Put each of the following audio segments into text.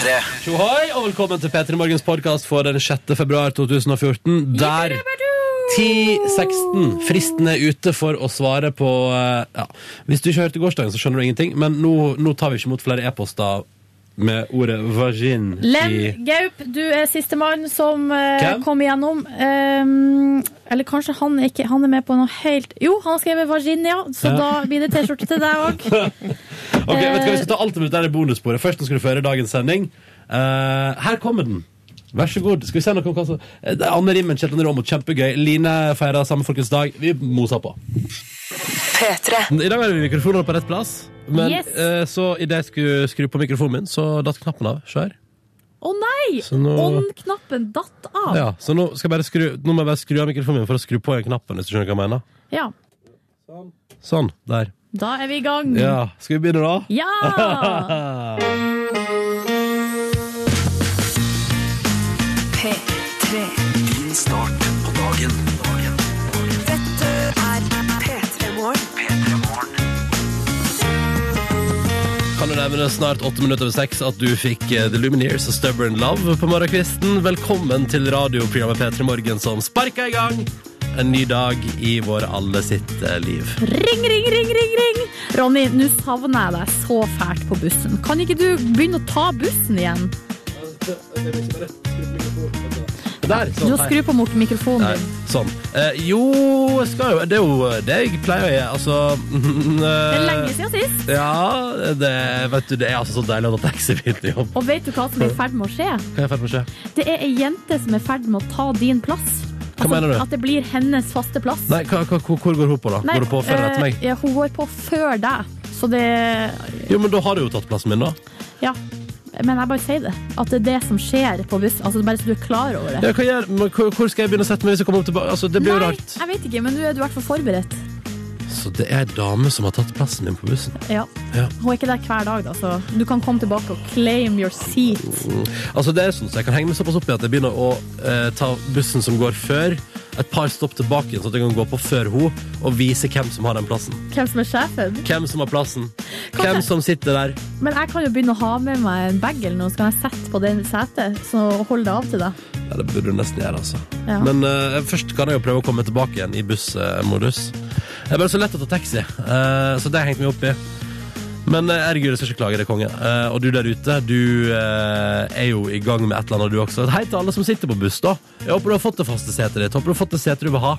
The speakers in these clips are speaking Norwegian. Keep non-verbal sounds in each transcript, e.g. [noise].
P3. Tjohoi, og velkommen til P3 Morgens podkast for den 6. februar 2014. Der 10.16. Fristen er ute for å svare på eh, ja. Hvis du ikke hørte gårsdagen, så skjønner du ingenting. Men nå, nå tar vi ikke imot flere e-poster med ordet vagin Len i Gaup, du er sistemann som uh, kom igjennom. Um, eller kanskje han er, ikke, han er med på noe helt Jo, han har skrevet Virginia, så Ja. da blir det T-skjorte til deg òg. [laughs] Ok, vet du hva, Vi skal ta alt om dette i bonussporet. Først nå skal du føre dagens sending. Uh, her kommer den. Vær så god. Skal vi se noe om hva som Eh, Anne Rimmen, Kjetil Aamodt, kjempegøy. Line feirer samme folkens dag. Vi moser på. I dag har vi mikrofonene på rett plass. Men Yes. eh, så idet jeg skulle skru på mikrofonen min, så datt knappen av. Her. Å nei! Nå- On-knappen datt av. Ja, så nå, skal jeg bare skru, nå må jeg bare skru av mikrofonen min for å skru på igjen knappen. Hvis du skjønner hva jeg mener. Ja, Sånn. Der. Da er vi i gang. Ja. Skal vi begynne, da? Ja! [laughs] P3. Kan du nevne snart åtte minutter over seks at du fikk eh, The Lumineers og Stubborn Love på morgenkvisten. Velkommen til radioprogrammet P3 Morgen som sparker i gang en ny dag i vår alle sitt eh, liv. Ring, ring, ring, ring, ring! Ronny, nå savner jeg deg så fælt på bussen. Kan ikke du begynne å ta bussen igjen? Der, Du sånn. må skru på mikrofonen din. sånn. Eh, jo, jeg skal jo Det er jo det jeg pleier å gjøre. Altså [laughs] Det er lenge siden sist. Ja, det, vet du, det er altså så deilig å ta taxibil til jobb. Og vet du hva som er i ferd med å skje? Hva er i ferd med å skje? Det er ei jente som er i ferd med å ta din plass. Altså, Hva mener du? At det blir hennes faste plass. Nei, hva, hva, hvor går hun på, da? Nei, går hun på før eller etter meg? eh, Ja, hun går på før deg. Så det Jo, men da har du jo tatt plassen min, da. Ja. Men jeg bare sier det. At det er det som skjer på bussen. Altså, bare så du er klar over det. Ja, hva gjør, men hvor, hvor skal jeg begynne å sette meg hvis jeg kommer opp tilbake? Altså, det blir jo Nei, rart. jeg vet ikke, men nå er du i hvert fall forberedt. Så det er ei dame som har tatt plassen din på bussen? Ja. Ja. Hun er ikke der hver dag, da, så du kan komme tilbake og claim your seat. Altså det er sånn, så Jeg kan henge meg såpass opp i at jeg begynner å eh, ta bussen som går før, et par stopp tilbake, sånn at jeg kan gå på før hun, og vise hvem som har den plassen. Hvem som er sjefen. Hvem som har plassen. Kanskje- Hvem som sitter der. Men jeg kan jo begynne å ha med meg en bag eller noe, så kan jeg sette på det setet, så holde det av til deg. Ja, Det burde du nesten gjøre, altså. Ja. Men eh, først kan jeg jo prøve å komme tilbake igjen i bussmodus. Det er bare så lett å ta taxi, uh, så det har jeg hengt meg opp i. Men eh, herregud, jeg skal ikke klage, det er konge. Uh, og du der ute, du uh, er jo i gang med et eller annet, du også. Hei til alle som sitter på buss, da. Jeg håper du har fått det faste setet ditt. Håper du har fått det setet du vil ha.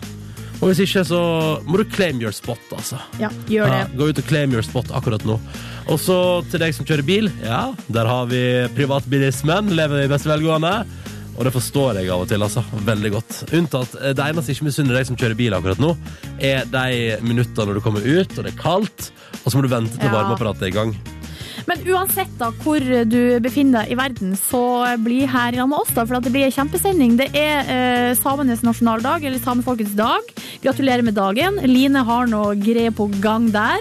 Og hvis ikke, så må du claim your spot, altså. Ja, gjør det. Ja, gå ut og claim your spot akkurat nå. Og så til deg som kjører bil. Ja, der har vi privatbilismen. Lever i beste velgående. Og det forstår jeg av og til, altså. Veldig godt. Unntatt eh, det eneste jeg ikke misunner deg som kjører bil akkurat nå, er de minuttene når du kommer ut, og det er kaldt, og så må du vente til Ja. varmeapparatet er i gang. Men uansett da hvor du befinner deg i verden, så bli her sammen med oss, da, for at det blir en kjempesending. Det er eh, samenes nasjonaldag, eller samefolkets dag. Gratulerer med dagen. Line har noe greier på gang der.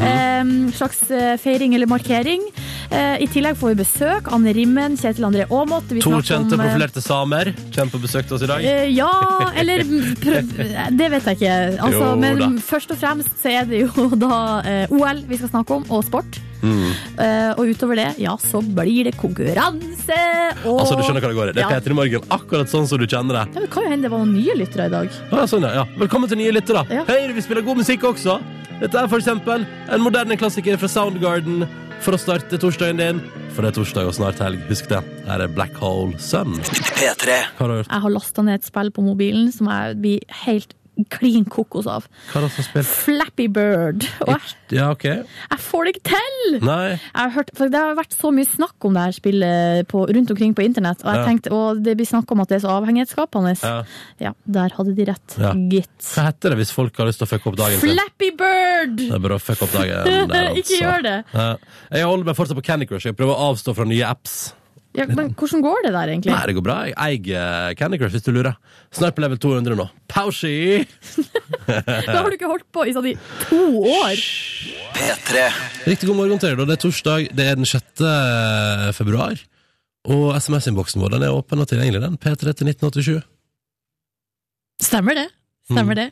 eh, slags eh, feiring eller markering. Eh, I tillegg får vi besøk. Anne Rimmen, Kjetil André Aamodt. To kjente om, eh, profilerte samer kommer på besøk til oss i dag. Eh, ja, eller [laughs] prøv, Det vet jeg ikke. Altså, Jo men da. først og fremst så er det jo [laughs] da OL vi skal snakke om, og sport. Mm. Uh, og utover det, ja, så blir det konkurranse og Altså, du skjønner hva det går i. Det er Ja. Peter i Morgen, akkurat sånn som du kjenner det. Ja, men Det kan jo hende det var noen nye lyttere i dag. Ja, sånn, ja. ja. Velkommen til nye lyttere. Ja. Hei, vi spiller god musikk også. Dette er for eksempel en moderne klassiker fra Soundgarden for å starte torsdagen din. For det er torsdag og snart helg. Husk det. Her er Black Hole Sun. P3. Hva har du gjort? Jeg har lasta ned et spill på mobilen som jeg blir helt klin kokos av. Hva er det som spiller? Flappy Bird. Og jeg, Ja, OK. jeg får det ikke til! Nei. Hørt, Det har vært så mye snakk om det her spillet på, rundt omkring på internett, og jeg Ja. tenkte, og det blir snakk om at det er så avhengighetsskapende. Ja. Ja, der hadde de rett. Ja. Gitt. Hva heter det hvis folk har lyst til å fucke opp dagen sin? Flappy Bird! Det er bare å fucke opp dagen [laughs] der, altså. Ikke gjør det. Ja. Jeg holder meg fortsatt på Candy Crush. Jeg prøver å avstå fra nye apps. Ja, men hvordan går det der, egentlig? Nei, det går bra. Jeg eier Candy Crush, hvis du lurer. Snart på level 200 nå. Paushi! [laughs] Da har du ikke holdt på i sånn i to år. P3. Riktig god morgen til deg. Det er torsdag, det er den 6. februar. Og SMS-innboksen vår den er åpen og tilgjengelig. den, P3 til 1987. Stemmer det. Stemmer det.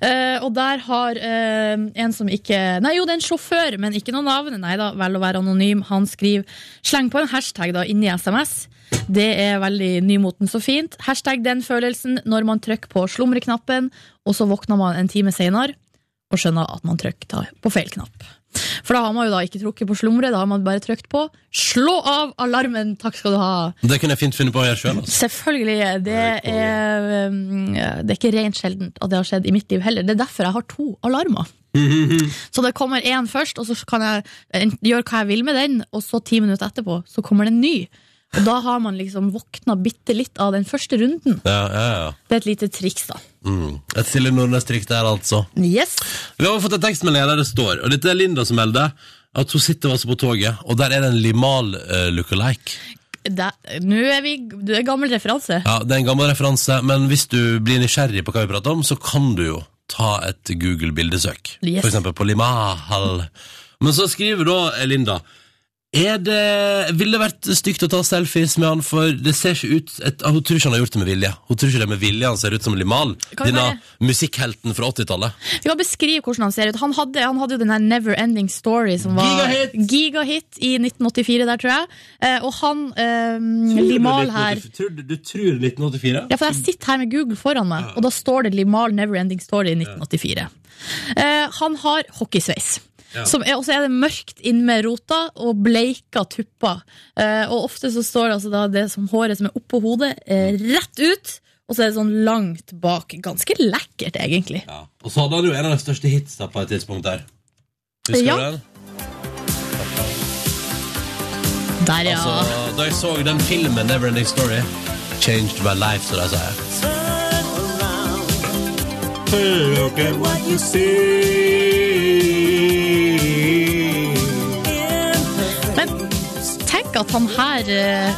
Uh, og der har uh, en som ikke Nei, jo, det er en sjåfør, men ikke noe navn. Nei da, vel å være anonym. Han skriver Sleng på en hashtag da inni SMS. Det er veldig nymotens og fint. Hashtag den følelsen når man trykker på slumreknappen, og så våkner man en time senere og skjønner at man trykker på feil knapp. For da har man jo da ikke trukket på slumre, da har man bare trykt på slå av alarmen, takk skal du ha. Det kunne jeg fint funnet på å gjøre sjøl. Altså. Selvfølgelig. Det er, um, det er ikke rent sjeldent at det har skjedd i mitt liv heller. Det er derfor jeg har to alarmer. Så det kommer én først, og så kan jeg gjøre hva jeg vil med den, og så ti minutter etterpå så kommer det en ny. Og da har man liksom våkna bitte litt av den første runden. Ja, ja, ja. Det er et lite triks, da. Mm. Et Silje Nordnes-trykk der, altså. Yes. Vi har fått en tekstmelding der det står, og dette er Linda som melder, at hun sitter altså på toget, og der er det en Limal uh, lookalike. Nå er vi Du er gammel referanse. Ja, det er en gammel referanse, men hvis du blir nysgjerrig på hva vi prater om, så kan du jo ta et Google-bildesøk. Yes. For eksempel på Limahal. Men så skriver da Linda er det, Ville det vært stygt å ta selfies med han, for det ser ikke ut et, Hun tror ikke han har gjort det med vilje. Hun tror ikke det med vilje han ser ut som Limal. Denne musikkhelten fra 80-tallet. Vi kan beskrive hvordan han ser ut. Han hadde, han hadde jo den her Never Ending Story som var Gigahit! gigahit i 1984 der, tror jeg. Eh, og han eh, Limal her Tror du, du tror 1984? Ja, for jeg sitter her med Google foran meg, og da står det Limal Never Ending Story i 1984. Eh, han har hockeysveis. Ja. Som er, og så er det mørkt inn med rota og bleika tupper. Eh, og ofte så står det altså da det som håret som er oppå hodet, eh, rett ut. Og så er det sånn langt bak. Ganske lekkert, egentlig. Ja. Og så hadde han jo en av de største hitsa på et tidspunkt der. Husker Ja. du den? Der, ja. Altså, da jeg så den filmen Neverending Story Changed my life, så de sier Look at what you tenk at han her eh,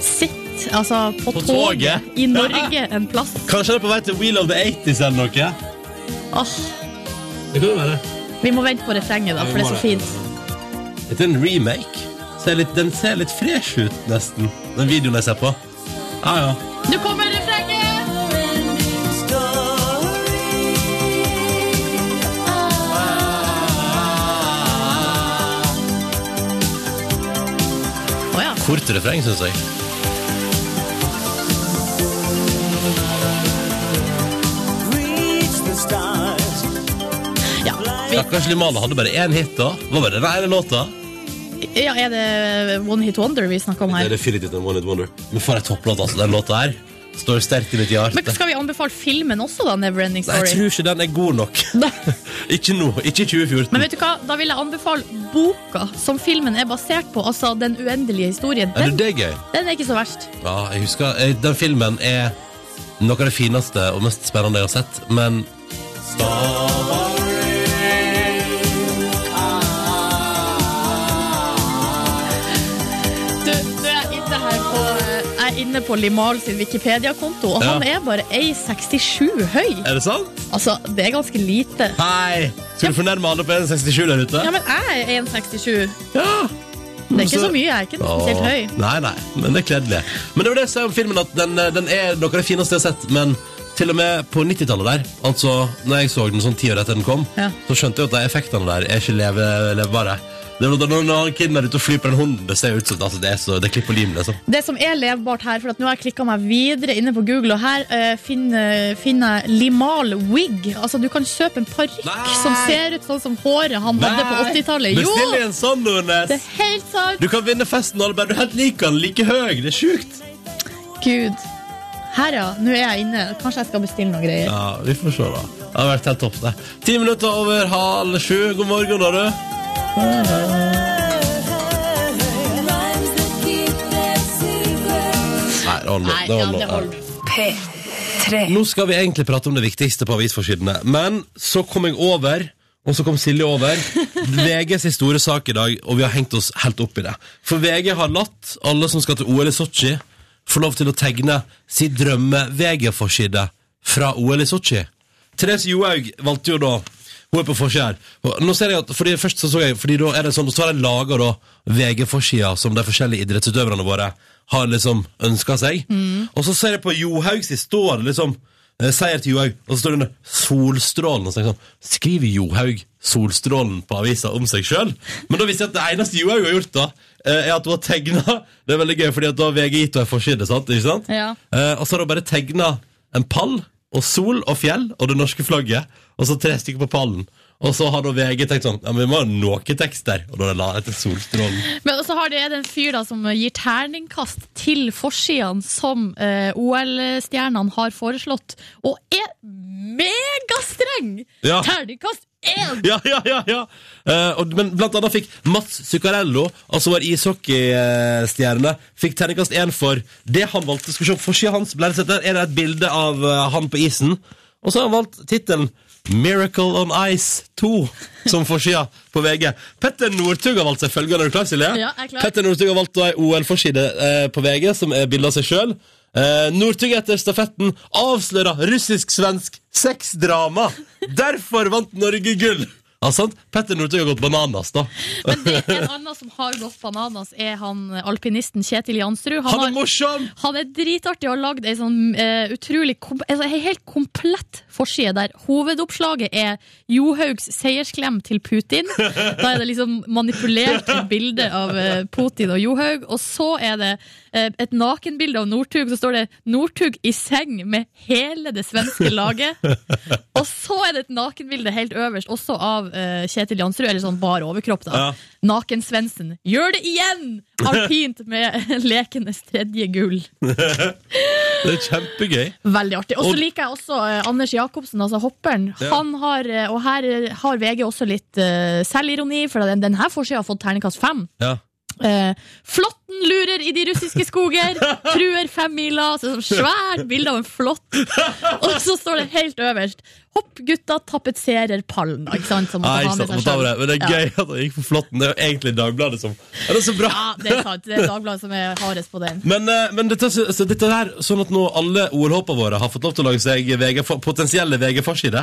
sitter altså, på, På toget. toget. i Norge en plass. Kanskje han er på vei til Wheel of the 80s eller noe? Oh. Det kan jo være. vi må vente på refrenget, da, for det er så fint. Dette er en remake. Ser litt, den ser litt fresh ut, nesten. Den videoen jeg ser på. Ja, ja. Nå kommer Kort refreng, syns jeg. Ja. Vi, Stakkars Limane hadde bare én hit, da. Hva var det den ene låta? ja, er det One Hit Wonder vi snakker om her? Det er definitivt en One Hit Wonder. Men for ei topplåt, altså. Den låta her står sterkt i mitt hjerte. Men Skal vi anbefale filmen også, da? Neverending Story? Nei, jeg tror ikke den er god nok. [laughs] ikke nå. Ikke i 2014. Men vet du hva? Da vil jeg anbefale boka som filmen er basert på. Altså Den uendelige historien. er Den, det gøy? den er ikke så verst. Ja, jeg husker eh, Den filmen er noe av det fineste og mest spennende jeg har sett, men Du, inne på Limal sin Wikipedia-konto, og han er bare 1,67 høy. Er det sant? Altså, det er ganske lite. Hei! Skal du fornærme alle på 1,67 der ute? Ja, men jeg er 1,67. Ja. Det er ikke Så- så mye. Jeg er ikke spesielt høy. Nei, nei, men det er kledelig. Men det var det jeg sa om filmen, at den, den er noe av det fineste jeg har sett. Men til og med på 90-tallet der, altså når jeg så den sånn ti år etter den kom, Ja. så skjønte jeg at de effektene der er ikke leve, levbare. Det når, når kiden er ute og flyr på den hunden, det ser ut som altså, det er så, det er klipp og lim, liksom. Det som er levbart her, for nå har jeg klikka meg videre inne på Google, og her uh, finner, finner jeg Limal wig. Altså, du kan kjøpe en parykk som ser ut sånn som håret han hadde på 80-tallet. Jo! En sånn, Nordnes! Det er helt sant! Du kan vinne festen, alle bare du er helt lik han, like høy. Det er sjukt. Gud. Her, ja. Nå er jeg inne. Kanskje jeg skal bestille noen greier. Ja, vi får se, da. Det har vært helt topp, det. Ti minutter over halv sju. God morgen, da, du. Nei, det holder. Nei, Det ja, holder. det holder. P3. Nå skal vi egentlig prate om det viktigste på avisforsidene, men så kom jeg over, og så kom Silje over, VGs store sak i dag, og vi har hengt oss helt opp i det. For VG har latt alle som skal til OL i Sotsji, få lov til å tegne sin drømme-VG-forside fra OL i Sotsji. Therese Johaug valgte jo da hun er på forsida her. Nå ser jeg at, fordi først så, så jeg, fordi da er det sånn, så har jeg laga VG-forsida som de forskjellige idrettsutøverne våre har liksom ønska seg. Og så ser jeg på Johaug si står det liksom eh, seier til Johaug, og så står det under Solstrålen. Og så det sånn, skriver Johaug Solstrålen på avisa om seg sjøl? Men da visste jeg at det eneste Johaug har gjort, da, eh, er at hun har tegna [laughs] Det er veldig gøy, fordi at da har VG gitt henne en forside, sant? Ikke sant? Ja. Eh, og så har hun bare tegna en pall og sol og fjell og det norske flagget, og så tre stykker på pallen. Og så har da VG tenkt sånn Ja, men vi må ha noe tekst der. Og da la etter Solstrålen. Men så har det en fyr da som gir terningkast til forsidene som eh, OL-stjernene har foreslått, og er megastreng! Ja. Terningkast én! Ja, ja, ja, ja. Eh, og, men blant annet fikk Mats Zuccarello, altså vår ishockeystjerne, fikk terningkast én for det han valgte. Skal vi se, Forsida hans ble det er det et bilde av uh, han på isen. Og så har han valgt tittelen Miracle on Ice 2 som forsida på VG. Petter Northug har valgt seg følgende. Er du klar, Silje? Ja, jeg er klar. Petter Northug har valgt ei OL-forside uh, på VG, som er bilde av seg sjøl. Uh, Northug etter stafetten avslører russisk-svensk sexdrama. Derfor vant Norge gull! Ja, sant? Petter Northug har gått bananas, da. Men det, er en annen som har gått bananas, er han alpinisten Kjetil Jansrud. Han er har- morsom! Han er dritartig og har lagd ei sånn uh, utrolig kom, altså, helt komplett forside der hovedoppslaget er Johaugs seiersklem til Putin. Da er det liksom manipulert til bilde av uh, Putin og Johaug. Og så er det uh, et nakenbilde av Northug. Så står det 'Northug i seng med hele det svenske laget'. Og så er det et nakenbilde helt øverst, også av eh, Kjetil Jansrud, eller sånn bar overkropp. da Ja. Naken-Svendsen. Gjør det igjen! Alpint med [laughs] lekenes tredje gull. [laughs] Det er kjempegøy. Veldig artig. Og så liker jeg også uh, Anders Jacobsen, altså hopperen. Ja. Han har, uh, og her har VG også litt selvironi, for den, den her forsida har fått terningkast fem. Ja. Eh, flåtten lurer i de russiske skoger, truer femmila. Så sånn svært bilde av en flått. Og så står det helt øverst Hopp, gutta tapetserer pallen. Ikke sant? Som Nei, ikke sant, med seg. Men det er gøy at han gikk for flåtten. Det er jo egentlig Dagbladet som Ja, det er så bra! Ja, det er sant. Det er Dagbladet som er hardest på den. Men, eh, men dette, dette her, sånn at nå alle OL-håpene våre har fått lov til å lage seg VG, potensielle VG-forside,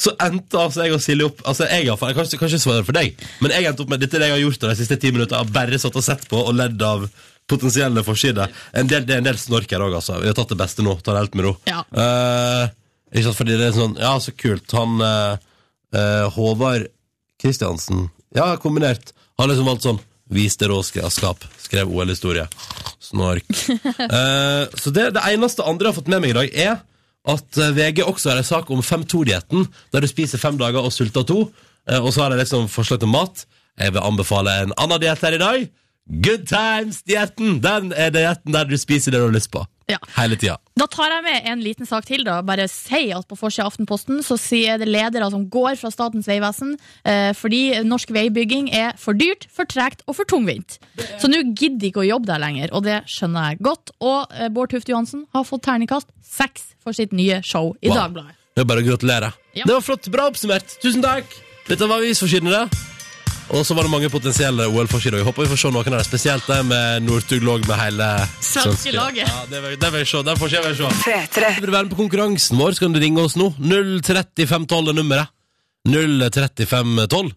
så endte altså jeg og Silje opp altså jeg, har- jeg kan, ikke- kan ikke svare for deg, men jeg endte opp med dette jeg har gjort de siste ti minutter. Jeg har bare satt og sett på og ledd av potensielle forsider. En del, det er en del snork her òg, altså. Vi har tatt det beste nå. Ta det helt med ro. Ja. Uh, ikke sant, fordi det er sånn Ja, så kult. Han uh, Håvard Kristiansen Ja, kombinert. Har liksom valgt sånn Viste råskap, skrev OL-historie. Snork. [laughs] Så det, det eneste andre jeg har fått med meg i dag, er at eh, VG også har en sak om 5-2-dietten, der du spiser fem dager og sulter to. Eh, og så har de liksom forslag til mat. Jeg vil anbefale en annen diett her i dag. Good times-dietten! Den er dietten der du spiser det du har lyst på. Ja. Hele tida. Da tar jeg med en liten sak til. da Bare si at På forsida av Aftenposten så sier det ledere som går fra Statens vegvesen eh, fordi norsk veibygging er for dyrt, for tregt og for tungvint. Så nå gidder de ikke å jobbe der lenger, og det skjønner jeg godt. Og eh, Bård Tufte Johansen har fått terningkast seks for sitt nye show i Wow. Dagbladet. Det er bare å gratulere. Ja. Det var flott. Bra oppsummert. Tusen takk. Dette var avisforsidene. Og så var det mange potensielle OL-forsider. Jeg håper vi får se noen av dem. Spesielt de med Northug lå med hele Svenske laget. Ja, det vil, det vil jeg se. Den får jeg se. 3, 3. Vil du være med på konkurransen vår, så kan du ringe oss nå. 03512 er nummeret. 03512.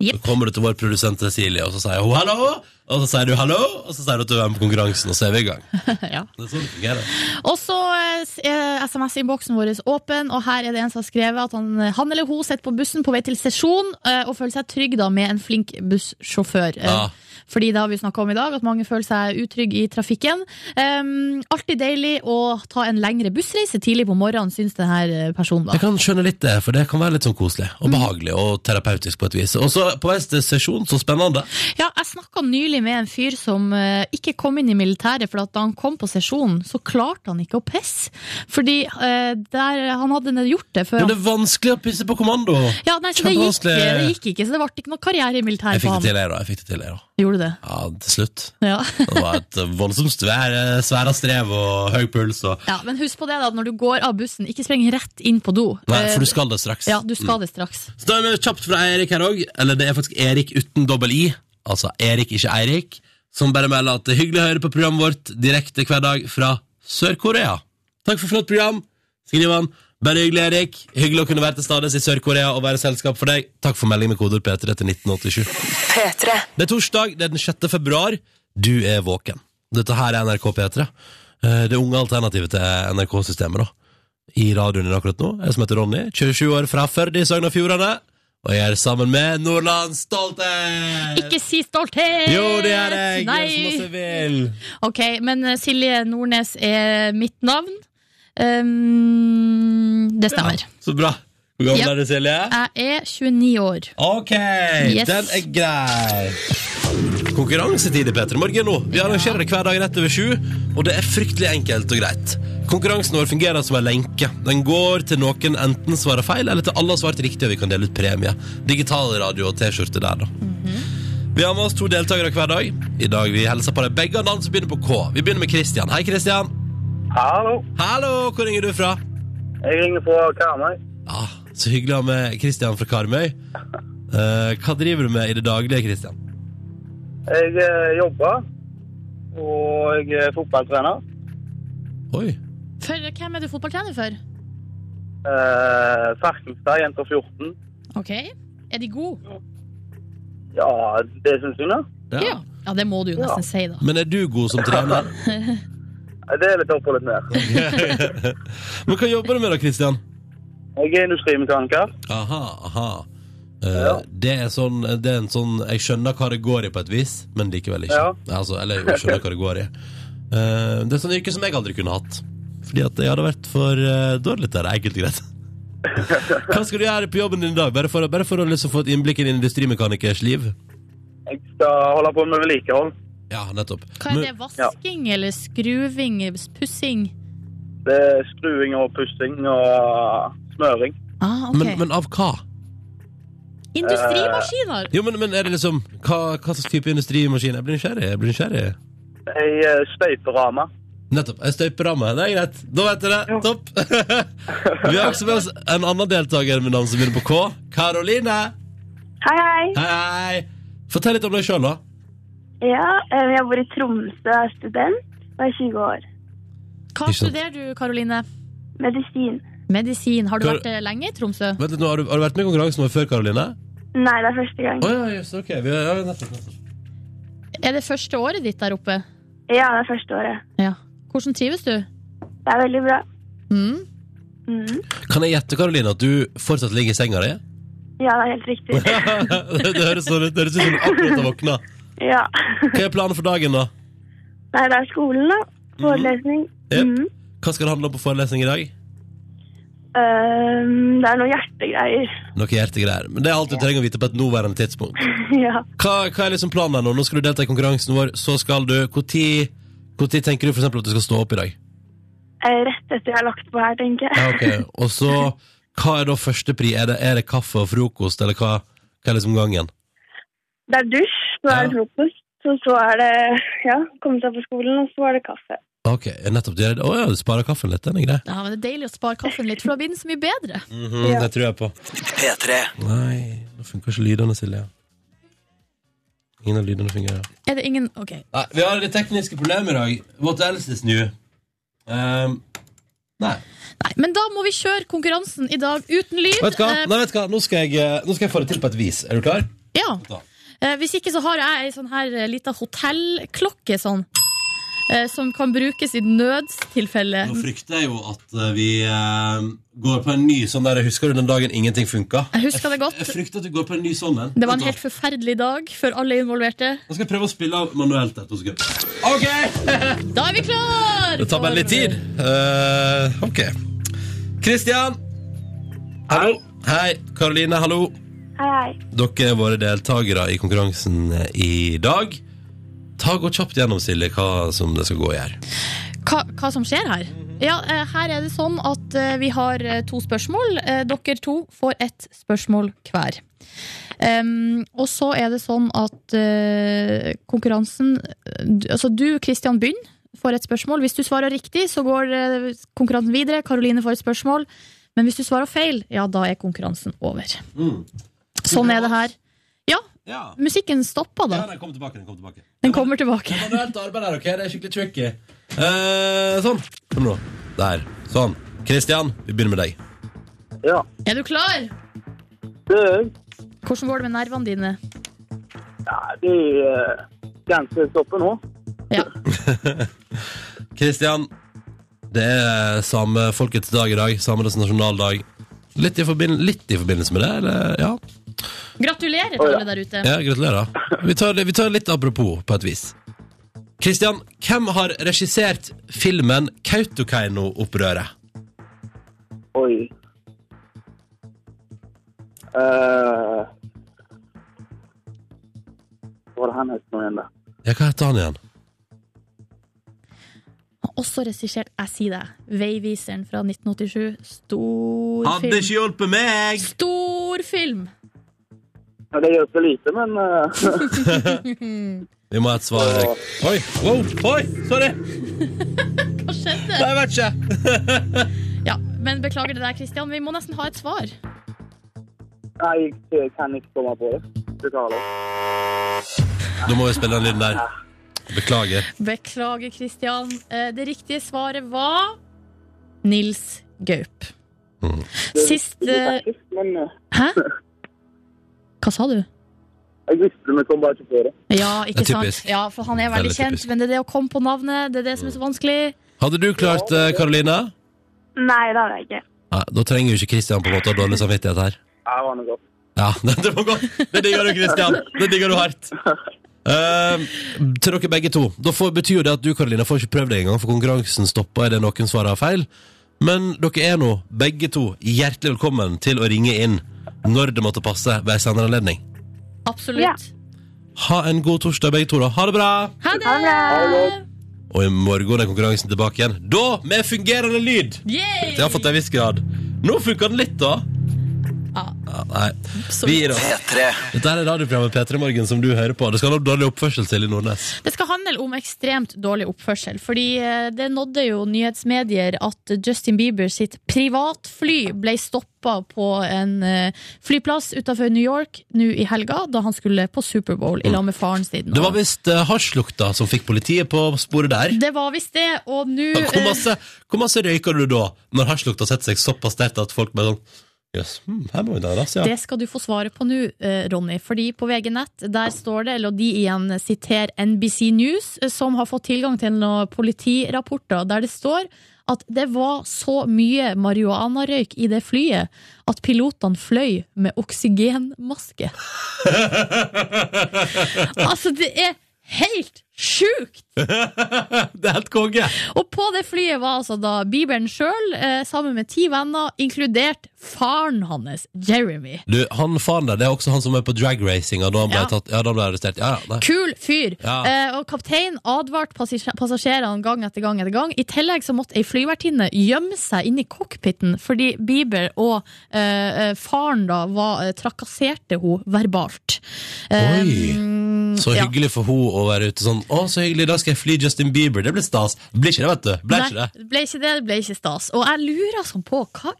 Jepp. Så kommer du til vår produsent Cecilie, og så sier hun hallo. Og så sier du hallo, og så sier du at du er med på konkurransen, og så er vi i gang. [laughs] ja. Det er sånn det fungerer. Og så eh, er SMS-innboksen vår åpen, og her er det en som har skrevet at han, han eller hun sitter på bussen på vei til sesjon eh, og føler seg trygg da med en flink bussjåfør. Eh, Ja. Fordi det har vi snakka om i dag, at mange føler seg utrygge i trafikken. Um, alltid deilig å ta en lengre bussreise tidlig på morgenen, syns denne personen. da. Jeg kan skjønne litt det, for det kan være litt sånn koselig Mm. og behagelig og terapeutisk på et vis. Og så på vei til sesjon, så spennende. Ja, jeg snakka nylig med en fyr som uh, ikke kom inn i militæret, for at da han kom på sesjonen, så klarte han ikke å pisse. Fordi uh, der, han hadde gjort det før Men det er vanskelig å pisse på kommando. Ja, nei, så det gikk, det gikk ikke, så det ble ikke noe karriere i Jeg militæret fikk på det til, jeg, da. Jeg fikk det til, jeg, da. Gjorde du det? Ja, til slutt. Ja. [laughs] Det var et voldsomt svær, svære strev og høy puls. Og... ja. Men husk på det, da, når du går av bussen, ikke spreng rett inn på do. Nei, Eh, for du skal det straks. Ja, du skal det straks. Så da er vi kjapt fra Erik her òg. Eller det er faktisk Erik uten dobbel i. Altså Erik, ikke Eirik. Som bare melder at det er hyggelig å høre på programmet vårt direkte hver dag fra Sør-Korea. Takk for flott program, skriver han. Bare hyggelig, Erik. Hyggelig å kunne være til stades i Sør-Korea og være selskap for deg. Takk for melding med kodeord P3 til 1987. P3. Det er torsdag, det er den 6. februar. Du er våken. Dette her er NRK P3. Eh, Det unge alternativet til NRK-systemet, da. i radioen din akkurat nå. Jeg som heter Ronny, 27 år fra Førde i Sogn og Fjordane. Og jeg er sammen med Nordlands stolthet! Ikke si stolthet! Jo, det er jeg! Nei. Jeg som også vil. Ok, men eh, Silje Nordnes er mitt navn. Um, det stemmer. Så bra. Hvor gammel Ja. er du, Silje? Jeg er 29 år. Ok, Yes. den er grei. Konkurransetid i P3 Morgen nå. Vi arrangerer det hver dag rett over sju, og det er fryktelig enkelt og greit. Konkurransen vår fungerer som en lenke. Den går til noen enten svarer feil, eller til alle har svart riktig, og vi kan dele ut premie. Digital radio og T-skjorte der, da. Vi har med oss to deltakere hver dag. I dag vi hilser på deg begge navn som begynner på K. Vi begynner med Kristian. Hei, Kristian. Hallo, Hallo, hvor ringer du fra? jeg ringer fra Karmøy. Ah, Så hyggelig å ha med Kristian fra Karmøy. Eh, hva driver du med i det daglige, Kristian? Jeg eh, jobber, og jeg er fotballtrener. Oi. For hvem er du fotballtrener for? Eh, Ferkenstad, jenter 14. Ok. Er de gode? Ja, det syns jeg da. Ja. ja, det må du jo Ja. nesten si, da. Men er du god som trener? [laughs] Det er litt opp og litt ned. [laughs] Men hva jobber du med da, Kristian? Jeg er industrimekaniker. Aha, aha. Uh, Ja. det, er sånn, det er en sånn Jeg skjønner hva det går i på et vis, men likevel ikke. Ja. Altså, eller jeg skjønner hva det går i. Uh, det er sånn yrke som jeg aldri kunne hatt. Fordi at jeg hadde vært for uh, dårlig til det, enkelt og greit. [laughs] Hva skal du gjøre på jobben din i dag? Bare for, bare for å liksom få et innblikk i en industrimekanikers liv? Jeg skal holde på med vedlikehold. Ja, nettopp. Hva er det? Vasking eller skruving? Pussing? Det er skruing og pussing og smøring. Ah, okay. men, men av hva? Industrimaskiner! Jo, men, men er det liksom Hva, hva slags type industrimaskin? Jeg blir nysgjerrig. Jeg blir nysgjerrig. Ei eh, støyperame. Nettopp. Ei støyperamme. Det er greit. Da vet dere det. Topp. [laughs] Vi har også med oss en annen deltaker med navn som begynner på K. Karoline. Hei, hei. Hei, hei. Fortell litt om deg sjøl, da. Ja, eh, jeg bor i Tromsø, er student og er 20 år. Hva Ikke sant. studerer du, Karoline? Medisin. Medisin. Har du Kar- vært eh, lenge i Tromsø? Vent litt nå, har, du, har du vært med i konkurransen vår før, Karoline? Nei, det er første gang. Å ja, just, ok. Vi, ja, nettopp, nettopp. Er det første året ditt der oppe? Ja, det er første året. Ja. Hvordan trives du? Det er veldig bra. Mm? Mm. Kan jeg gjette, Karoline, at du fortsatt ligger i senga di? Ja, det er helt riktig. det, [laughs] det høres sånn ut. Det høres ut som du akkurat har våkna. Ja. Hva er planen for dagen, da? Nei, det er skolen, da. Forelesning. Jep. Mhm. Hva skal det handle om på forelesning i dag? Um, det er noen hjertegreier. Noe hjertegreier. Men det er alt du trenger å vite på et nåværende tidspunkt. [laughs] ja. Hva, hva er liksom planen her nå? Nå skal du delta i konkurransen vår, så skal du tid, tenker du eksempel at du skal stå opp i dag? Eh, Rett etter jeg har lagt på her, tenker jeg. Ja, ok. Og så, hva er da førstepri? Er det, er det kaffe og frokost, eller hva, hva er liksom gangen? Det er dusj, så er det frokost. Så, så er det ja, komme seg på skolen, og så er det kaffe. Ok, nettopp. Å oh, ja, du sparer kaffen litt, den er grei. Ja, men Det er deilig å spare kaffen litt, for da blir den så mye bedre. Mhm, Ja. Det tror jeg på. P3. Nei, nå funker ikke lydene, Silje. Ingen av lydene fungerer. Er det ingen Ok. Nei, vi har litt tekniske problemer i dag. What else is new? Um, nei. Nei, men da må vi kjøre konkurransen i dag uten lyd. Vet du hva? Eh, Nei, vet du hva? Nå, skal jeg, eh, nå skal jeg få det til på et vis. Er du klar? Ja. Da. Eh, hvis ikke så har jeg ei sånn her eh, lita hotellklokke sånn. eh, Som kan brukes i nødstilfelle. Nå frykter jeg jo at vi eh, går på en ny sånn der Husker du den dagen ingenting funka? Jeg husker det godt. Jeg frykter at du går på en ny sånn en. Det var en helt forferdelig dag for alle involverte. Nå skal jeg prøve å spille av manuelt et To sekunder. OK! [laughs] Da er vi klar! Det tar bare litt tid. Uh, OK. Kristian. Hallo. Hei. Karoline, hallo. Hei, hei. Dere er våre deltakere i konkurransen eh, i dag. Ta Gå kjapt gjennom, Silje, hva som det skal gå i her. Hva, hva som skjer her? Ja, eh, her er det sånn at eh, vi har to spørsmål. Dere to får ett spørsmål hver. Um, og så er det sånn at uh, konkurransen Altså du, Kristian, begynner. Får et spørsmål. Hvis du svarer riktig, så går konkurransen videre. Karoline får et spørsmål. Men hvis du svarer feil, ja, da er konkurransen over. Mm. Sånn er det her. Ja, Ja. musikken stoppa ja da. den kommer tilbake. Den kommer tilbake. Den kommer tilbake. Det er manuelt arbeid her, ok? Det er skikkelig tricky. Eh, sånn. Kom nå. Der. Sånn. Kristian, vi begynner med deg. Ja. Er du klar? Det er Hvordan går det med nervene dine? ja, de er ganske stoppe nå. Ja. [laughs] Kristian, Det er samefolkets dag i dag. Samenes nasjonaldag. Litt i, litt i forbindelse med det, eller? Ja. Gratulerer til alle der ute. ja gratulerer. Vi tar, vi tar litt apropos, på et vis. Kristian, hvem har regissert filmen Kautokeino-opprøret? Oi. uh, Hva var det han het nå igjen, da? Ja, hva heter han igjen? Også regissert, jeg sier det, Veiviseren fra 1987. Stor film. Hadde ikke hjulpet meg! Stor film! Ja, det hjelper lite, men eh, [laughs] Vi må ha et svar. Erik. Oi, wow, oi, sorry! [laughs] Hva skjedde? Nei, jeg vet ikke. [laughs] Ja, men beklager det der, Kristian. Vi må nesten ha et svar. Nei, jeg kan ikke komme på det. Beklager. Da må vi spille den lyden der. Beklager. Beklager, Kristian. Eh, Det riktige svaret var Nils Gaup. Mm. Sist eh, Hæ? Hva sa du? jeg visste det, kom bare ikke på det. Ja, ikke Det er typisk. sant? Ja, for han er veldig Veldig kjent, typisk. men det er det å komme på navnet, det er det som er så vanskelig. Hadde du klart det, Karoline? Nei, det har jeg ikke. Nei, da trenger jo ikke Kristian på en måte ha dårlig samvittighet her. Ja, det var noe godt. Ja, [laughs] det var godt. Det digger du, Kristian. Det digger du hardt. Eh, til dere begge to. Da får, betyr jo det at du, Karoline, får ikke prøvd det engang, for konkurransen stopper idet noen svarer feil. Men dere er nå, begge to, hjertelig velkommen til å ringe inn når det måtte passe ved en senere anledning. Absolutt. Ja. Ha en god torsdag, begge to. da. Ha det bra! Ha det! Ha det bra. Og i morgen er konkurransen tilbake igjen. Da med fungerende lyd! Yay! Det har fått en viss grad. Nå funker den litt, da. Ja. Nei. Vi gir oss. P3. Dette er radioprogrammet P3 Morgen som du hører på. Det skal handle om dårlig oppførsel til i Nordnes. Det skal handle om ekstremt dårlig oppførsel, fordi eh, det nådde jo nyhetsmedier at Justin Bieber sitt privatfly ble stoppa på en eh, flyplass utenfor New York nå i helga, da han skulle på Superbowl i lag med faren sin. Det var visst uh, hasjlukta som fikk politiet på sporet der. det var visst det, og nå Hvor masse, hvor masse røyker du da, når hasjlukta setter seg såpass sterkt at folk bare sånn Hm, må vi ta ja. Det skal du få svaret på nå, eh, Ronny. Fordi på VG Nett der står det, eller de igjen siterer NBC News, eh, som har fått tilgang til noen politirapporter der det står at det var så mye marihuanarøyk i det flyet at pilotene fløy med oksygenmaske. [laughs] altså, det er helt sjukt! [laughs] det er helt konge! Og på det flyet var altså da Bieberen sjøl, eh, sammen med ti venner, inkludert faren hans, Jeremy. Du, han faren der, det er også han som er på dragracinga da han ble, Ja. tatt, ja, da ble arrestert. Ja. Kul fyr. Eh, og kapteinen advarte passasjerene gang etter gang etter gang. I tillegg så måtte ei flyvertinne gjemme seg inni cockpiten fordi Bieber og eh, eh, faren da var, eh, trakasserte hun verbalt. Oi. mm, Så hyggelig for hun å være ute sånn Å, så hyggelig, da skal jeg fly Justin Bieber. Det blir stas. Det blir ikke det, vet du. Ble ikke det. Ble ikke det, det ble ikke stas. Og jeg lurer sånn på hva,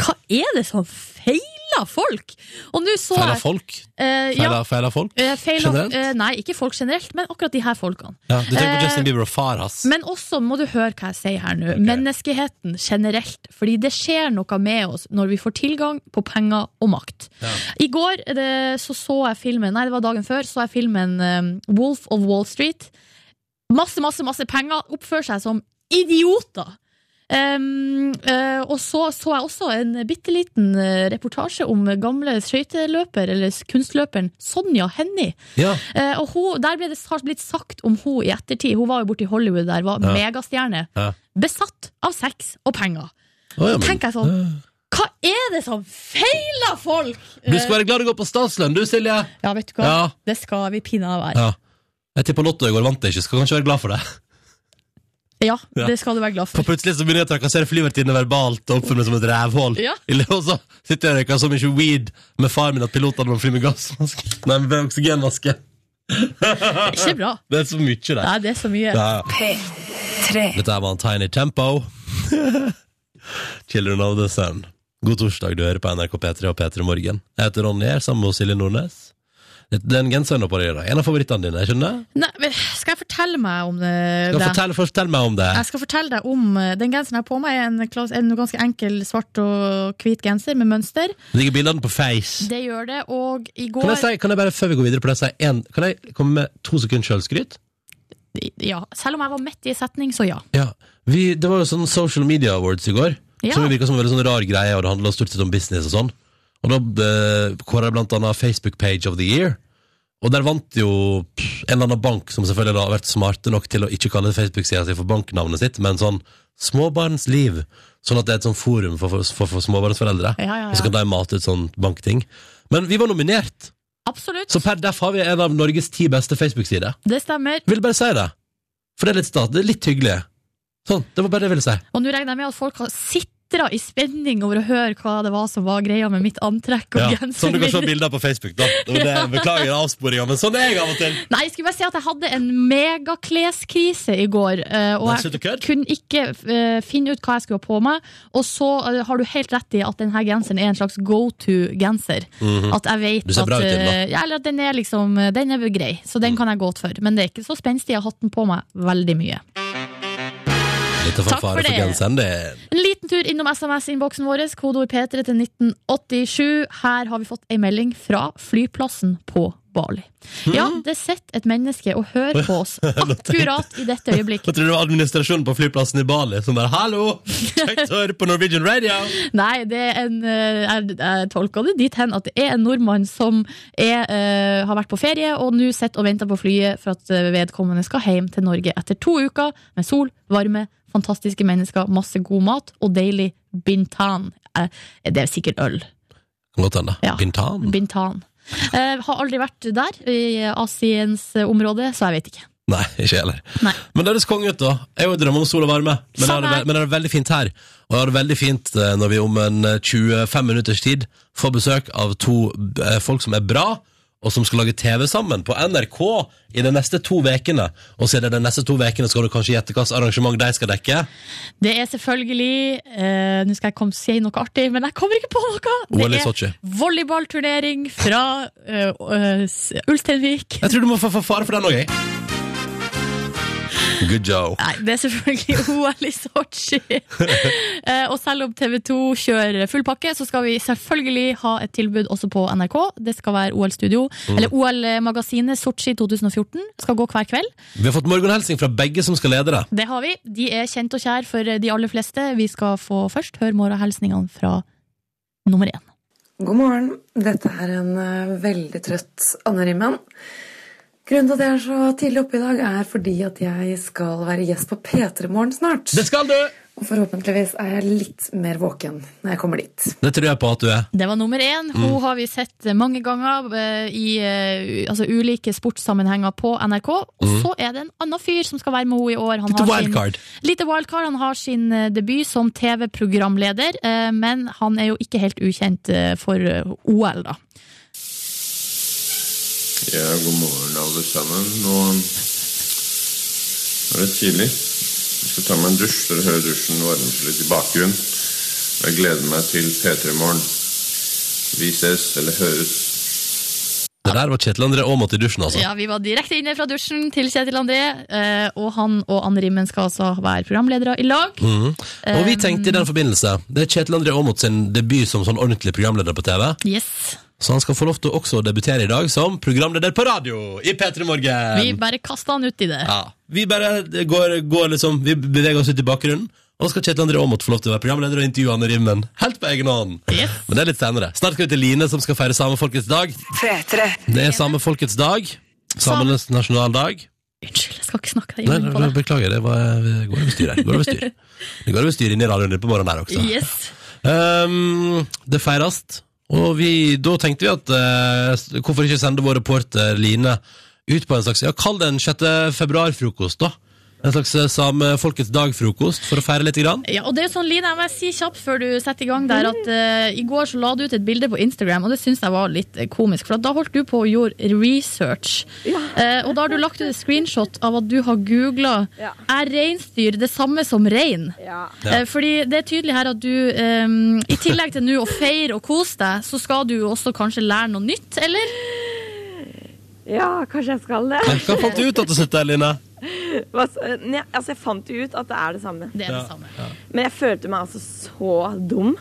hva er det som feiler folk? Og nå så Feiler folk? eh, ja, Feiler, feiler folk? eh, Generelt? eh, nei, ikke folk generelt, men akkurat de her folkene. Ja, du tenker på eh, Justin Bieber og far hans. Men også må du høre hva jeg sier her nå. Menneskeheten generelt. Fordi det skjer noe med oss når vi får tilgang på penger og makt. Ja. I går det, så, så jeg filmen Nei, det var dagen før. Så jeg filmen um, Wolf of Wall Street. Masse, masse, masse penger. Oppfører seg som idioter. Um, uh, og så så jeg også en bitte liten eh, reportasje om gamle skøyteløper, eller kunstløperen Sonja Hennie. Ja. Uh, og hun, der ble det blitt sagt om hun i ettertid. Hun var jo borte i Hollywood der, var Ja. megastjerne. Ja. Besatt av sex og penger. Oh, ja, men- Tenker jeg sånn Hva er det som feiler folk?! Du skal være glad du går på statslønn, du, Silje. Ja, vet du hva? Ja. Det skal vi pinadø være. Ja. Jeg tippa Lotto i går, vant det ikke. Skal kanskje være glad for det. Ja, Ja. det skal du være glad For for. plutselig så begynner jeg å trakassere flyvertinnene verbalt og oppføre meg som et rævhål. Ja. Eller- Og så sitter jeg og røyker så mye weed med far min at pilotene må fly med gassmaske. Nei, med oksygenmaske. Det er ikke bra. [laughs] Det er så mye der. Nei, det er så mye. Ja, ja. P3. Dette var en Tiny Tempo. Children of the Sun. God torsdag, du hører på NRK P3 og P3 Morgen. Jeg heter Ronny her, sammen med Silje Nordnes. Det- Den genseren du har på deg i dag, en av favorittene dine, skjønner skjønner? Nei, skal jeg fortelle meg om det? Skal fortelle, fortell, meg om det. Jeg skal fortelle deg om eh, Den genseren jeg har på meg, er en, klass- en ganske enkel svart og hvit genser med mønster. Det ligger bildene på Face. Det gjør det, og i går Kan jeg, si, kan jeg bare, før vi går videre på det, si en, kan jeg komme med to sekunder sjølskryt? Ja, selv om jeg var midt i setning, så ja. Ja. Vi, det var jo sånn Social Media Awards i går, Ja. som virka som en veldig sånn rar greie, og det handla stort sett om business og sånn. Og da kåra jeg blant annet Facebook Page of the Year. Og der vant jo en eller annen bank som selvfølgelig da har vært smarte nok til å ikke kalle Facebook-sida si for banknavnet sitt, men sånn Småbarnsliv. Sånn at det er et sånn forum for, for, for, for småbarnsforeldre. Ja, ja, Og så kan de mate ut sånn bankting. Men vi var nominert, Absolutt. så per deff har vi en av Norges ti beste Facebook-sider. Det stemmer. Vil bare si det. For det er litt stat, Det er litt hyggelig. Sånn, det var bare det jeg ville si. Og nå regner jeg med at folk har sitra i spenning over å høre hva det var som var greia med mitt antrekk og Ja, genseren som du kan se bilder på Facebook, da. Og det, beklager avsporinga, men sånn er jeg av og til. Nei, jeg skulle bare si at jeg hadde en megakleskrise i går. eh, Og jeg kunne ikke eh, finne ut hva jeg skulle ha på meg. Og så eh, har du helt rett i at denne genseren er en slags go to-genser. At jeg vet Mhm. At, den. Mhm. ja, eller at den er liksom Den er grei, så den kan jeg godt for. Men det er ikke så spenstig. Jeg har hatt den på meg veldig mye. Takk for for det. genseren, En liten tur innom SMS-innboksen vår, kodeord P3 til 1987. Her har vi fått ei melding fra flyplassen på Bali. Ja, det sitter et menneske og hører på oss [laughs] akkurat i dette øyeblikk. Jeg tror det var administrasjonen på flyplassen i Bali som bare 'hallo, kjekt å høre på Norwegian Radio'. [laughs] Nei, det er en, eh, jeg, jeg tolker det dit hen at det er en nordmann som er, uh, har vært på ferie og nå sitter og venter på flyet for at eh, vedkommende skal hjem til Norge etter to uker med sol, varme, fantastiske mennesker, masse god mat og deilig bintan. Eh, Det er sikkert øl. Kan godt hende. Ja. Bintan? Bintan. Eh, har aldri vært der, i Asiens eh, område, så jeg vet ikke. Nei, ikke heller. Nei. Men det høres konge ut, da. Jeg har jo drømmer om sol og varme, men jeg det, er men jeg har det veldig fint her. Og jeg har det veldig fint når vi om en eh, 25 minutters tid får besøk av to folk som er bra, og som skal lage TV sammen på NRK i de neste to ukene. Og så er det de neste to ukene skal du kanskje gjette hvilket arrangement de skal dekke. Det er selvfølgelig uh, Nå skal jeg komme, si noe artig, men jeg kommer ikke på noe! Det er volleyballturnering fra uh, uh, Ulsteinvik. Jeg tror du må få få fare for den òg, jeg. Good job. Nei, det er selvfølgelig [laughs] OL i Sotsji. Eh, og selv om TV 2 kjører full pakke, så skal vi selvfølgelig ha et tilbud også på NRK. Det skal være OL-studio. Mm. Eller OL-magasinet Sotsji 2014. Skal gå hver kveld. Vi har fått morgenhelsing fra begge som skal lede det. Det har vi. De er kjent og kjær for de aller fleste. Vi skal få først høre morgenhilsningene fra nummer én. God morgen. Dette er en eh, veldig trøtt Anne Rimmen. Grunnen til at jeg er så tidlig oppe i dag, er fordi at jeg skal være gjest på P3 Morgen snart. Det skal du! Og forhåpentligvis er jeg litt mer våken når jeg kommer dit. Det tror jeg på at du er. Det var nummer én. Hun Mm. har vi sett mange ganger eh, i eh, altså, ulike sportssammenhenger på NRK. Og så er det en annen fyr som skal være med henne i år. Han Mm. Litt wildcard. Sin, lite wildcard. Han har sin eh, debut som TV-programleder, men han er jo ikke helt ukjent for OL, da. Ja, god morgen alle sammen. Nå er det tidlig. Jeg skal ta meg en dusj. Dere hører dusjen varme seg litt i bakgrunnen. Og jeg gleder meg til P3 Morgen. Vi ses, eller høres. Det der var Kjetil André Aamodt i dusjen, altså. Ja, Vi var direkte inne fra dusjen til Kjetil André, eh, og han og Anne Rimmen skal altså være programledere i lag. Mhm. Og vi tenkte i den forbindelse Det er Kjetil André Aamodt sin debut som sånn ordentlig programleder på TV. Yes. Så han skal få lov til å også debutere i dag som programleder på radio i P3 Morgen. Vi bare kaster han ut i det. Ja, vi bare går, går liksom Vi beveger oss ut i bakgrunnen. Og så skal Kjetil André Aamodt få lov til å være programleder og intervjue Anne Rimmen. Helt på egen hånd. Yes. Men det er litt senere. Snart skal vi til Line, som skal feire samefolkets dag. 3, 3. Det er samefolkets dag. Samenes nasjonaldag. Unnskyld, jeg skal ikke snakke deg i inn på nei, det. beklager, det var, går over styr her. Går over styr. Det går over styr [laughs] inn i radioen din på morgenen der også. Yes. Um, det feires, og vi, da tenkte vi at eh, hvorfor ikke sende vår reporter Line ut på en slags, ja, kall det en 6. februar-frokost, da. En slags eh, samefolkets dag-frokost, for å feire litt. Grann. Ja, og det er jo sånn, Line, jeg må si kjapt før du setter i gang der, at uh, i går så la du ut et bilde på Instagram, og det syns jeg var litt eh, komisk, for da holdt du på og gjorde research. Eh, og da har du lagt ut et screenshot av at du har googla Ja. Er reinsdyr det samme som rein? Ja. Uh, fordi det er tydelig her at du, um, i tillegg til nå å feire og kose deg, så skal du også kanskje lære noe nytt, eller? ja, kanskje jeg skal det. Hva fant du ut av det, Line? [laughs] Nei, altså, jeg fant jo ut at det er det samme. Det er Ja. det samme. Men jeg følte meg altså så dum.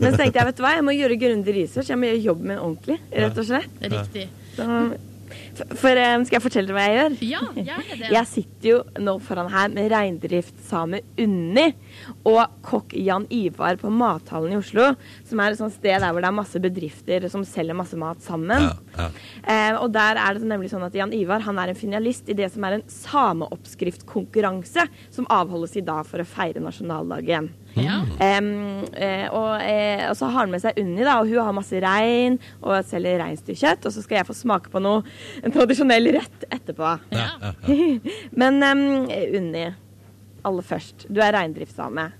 Men så tenkte jeg, vet du hva, jeg må gjøre grundig research. Jeg må gjøre jobben min ordentlig, rett og slett. Riktig. Så, For um, Skal jeg fortelle deg hva jeg gjør? Ja, gjerne det. [laughs] Jeg sitter jo nå foran her med reindriftssame Unni og kokk Jan Ivar på Mathallen i Oslo. Som er et sånt sted der hvor det er masse bedrifter som selger masse mat sammen. Eh, og der er det nemlig sånn at Jan Ivar han er en finalist i det som er en sameoppskriftkonkurranse som avholdes i dag for å feire nasjonaldagen. Ja. Um, eh, og, og så har han med seg Unni, da, og hun har masse rein og selger reinsdyrkjøtt. Og så skal jeg få smake på noe, tradisjonell rett etterpå. [laughs] Men um, Unni, aller først. Du er reindriftssame.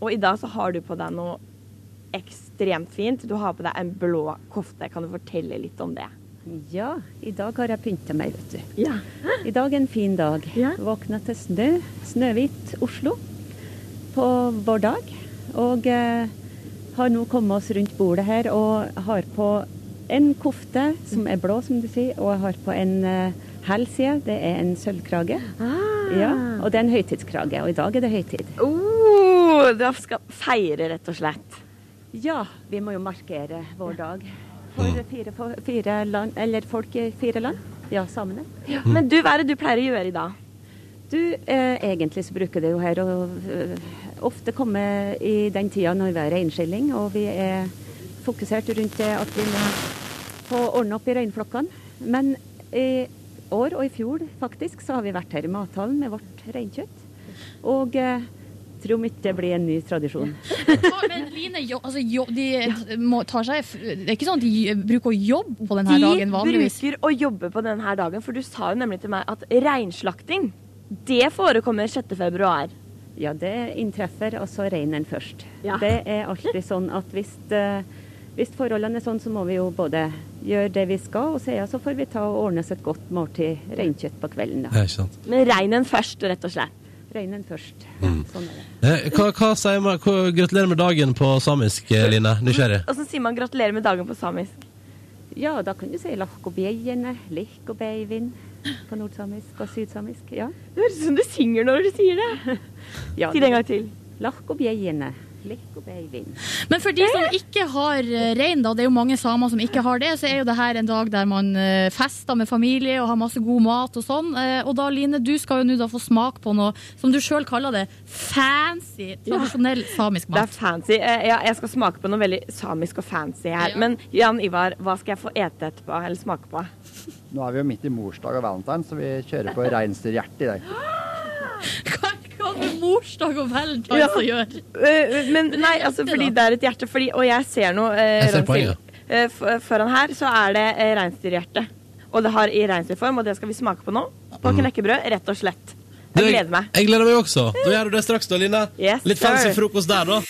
Og i dag så har du på deg noe ekstremt fint. Du har på deg en blå kofte. Kan du fortelle litt om det? Ja, i dag har jeg pynta meg, vet du. Ja. I dag er en fin dag. Våkna til snø. Snøhvit Oslo på vår dag. Og eh, har nå kommet oss rundt bordet her og har på en kofte som er blå, som du sier, og jeg har på en eh, hælside. Det er en sølvkrage. Ja, og det er en høytidskrage, og i dag er det høytid. Oh, du skal feire, rett og slett. Ja, vi må jo markere vår dag. For fire, for fire land, eller folk i fire land. Ja, samene. Men du, hva er det du pleier å gjøre i dag? Du, eh, egentlig så bruker det jo her å eh, ofte komme i den tida når vi har reinskilling, og vi er fokusert rundt det at vi må få ordne opp i reinflokkene. Men i år og i fjor faktisk så har vi vært her i mathallen med vårt reinkjøtt. Og eh, tror om ikke det blir en ny tradisjon. Men Line, jo, altså, jo, de må, tar seg Det er ikke sånn at de bruker å jobbe på denne De dagen vanligvis? bruker å jobbe på denne dagen, for du sa jo nemlig til meg at reinslakting, det forekommer 6. februar. Ja, det inntreffer altså reinen først. Ja. Det er alltid sånn at hvis, eh, hvis forholdene er sånn, så må vi jo både gjøre det vi skal, og siden så får vi ta og ordne oss et godt måltid reinkjøtt på kvelden. Da. Ja, ikke sant. Men reinen først, rett og slett. Reinen først. Sånn er det. Eh, Hva, hva sier man? Hva, gratulerer med dagen på samisk, eh, Line. Nysgjerrig. Og så sier man gratulerer med dagen på samisk. Ja, da kan du si lahkobjeiene, lihkobeivin på nordsamisk og sydsamisk. Ja. Det høres ut som du synger når du sier det. [laughs] ja Si det en gang til. Lihkobeivin. Men for de som ikke har eh, rein, da, det er jo mange samer som ikke har det, så er jo det her en dag der man eh, fester med familie og har masse god mat og sånn. Eh, Og da, Line, du skal jo nå da få smak på noe som du sjøl kaller det fancy, tradisjonell samisk mat. Det er fancy. Ja, jeg skal smake på noe veldig samisk og fancy her. Men Jan Ivar, hva skal jeg få ete etterpå? Eller smake på? Nå er vi jo midt i morsdag og valentine, så vi kjører på [laughs] reinsdyrhjerte i dag. Hva har det morsdag og valentines å gjøre? Eh, Men nei, altså fordi det er et hjerte. Fordi, og jeg ser noe eh, Jeg ser poenget. eh, Foran her så er det eh, reinsdyrhjerte. Og det har i reinsdyrform, og det skal vi smake på nå. På Mm. knekkebrød, rett og slett. Jeg gleder meg. Jeg gleder meg også. Da gjør du det straks, da, Line. Yes, Litt fancy sir. frokost der, da.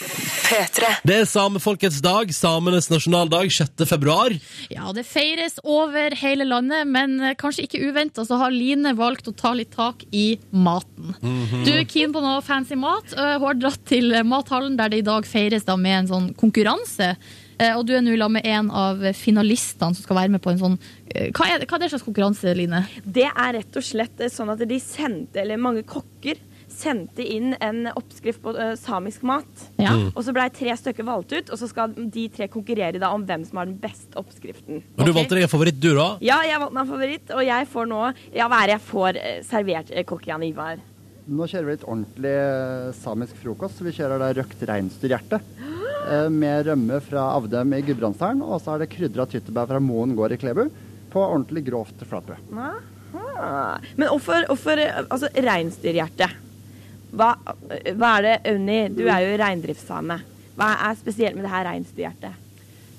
Det er samefolkets dag, samenes nasjonaldag, 6. februar. Ja, det feires over hele landet, men eh, kanskje ikke uventa så har Line valgt å ta litt tak i maten. Mhm. Du er keen på noe fancy mat. og Hun har dratt til eh, mathallen, der det i dag feires da med en sånn konkurranse. Eh, Og du er nå lag med en av finalistene som skal være med på en sånn eh, Hva er det, hva er det slags konkurranse, Line? Det er rett og slett eh, sånn at de sendte, eller mange kokker sendte inn en oppskrift på uh, samisk mat. Ja. Mm. Og så blei tre stykker valgt ut, og så skal de tre konkurrere da om hvem som har den beste oppskriften. Og du valgte deg en favoritt, du, da? Ja, jeg valgte meg en favoritt, og jeg får nå Ja, hva er det jeg får uh, servert, uh, kokk Jan Ivar? Nå kjører vi litt ordentlig samisk frokost. så Vi kjører da røkt reinsdyrhjerte med rømme fra Avdem i Gudbrandsdalen. Og så er det krydra tyttebær fra Moen gård i Klebu på ordentlig grovt flatbrød. Aha. Men hvorfor, hvorfor eh, altså, reinsdyrhjerte? Hva, eh, hva er det, Unni, du er jo reindriftssame. Hva er spesielt med det her reinsdyrhjertet?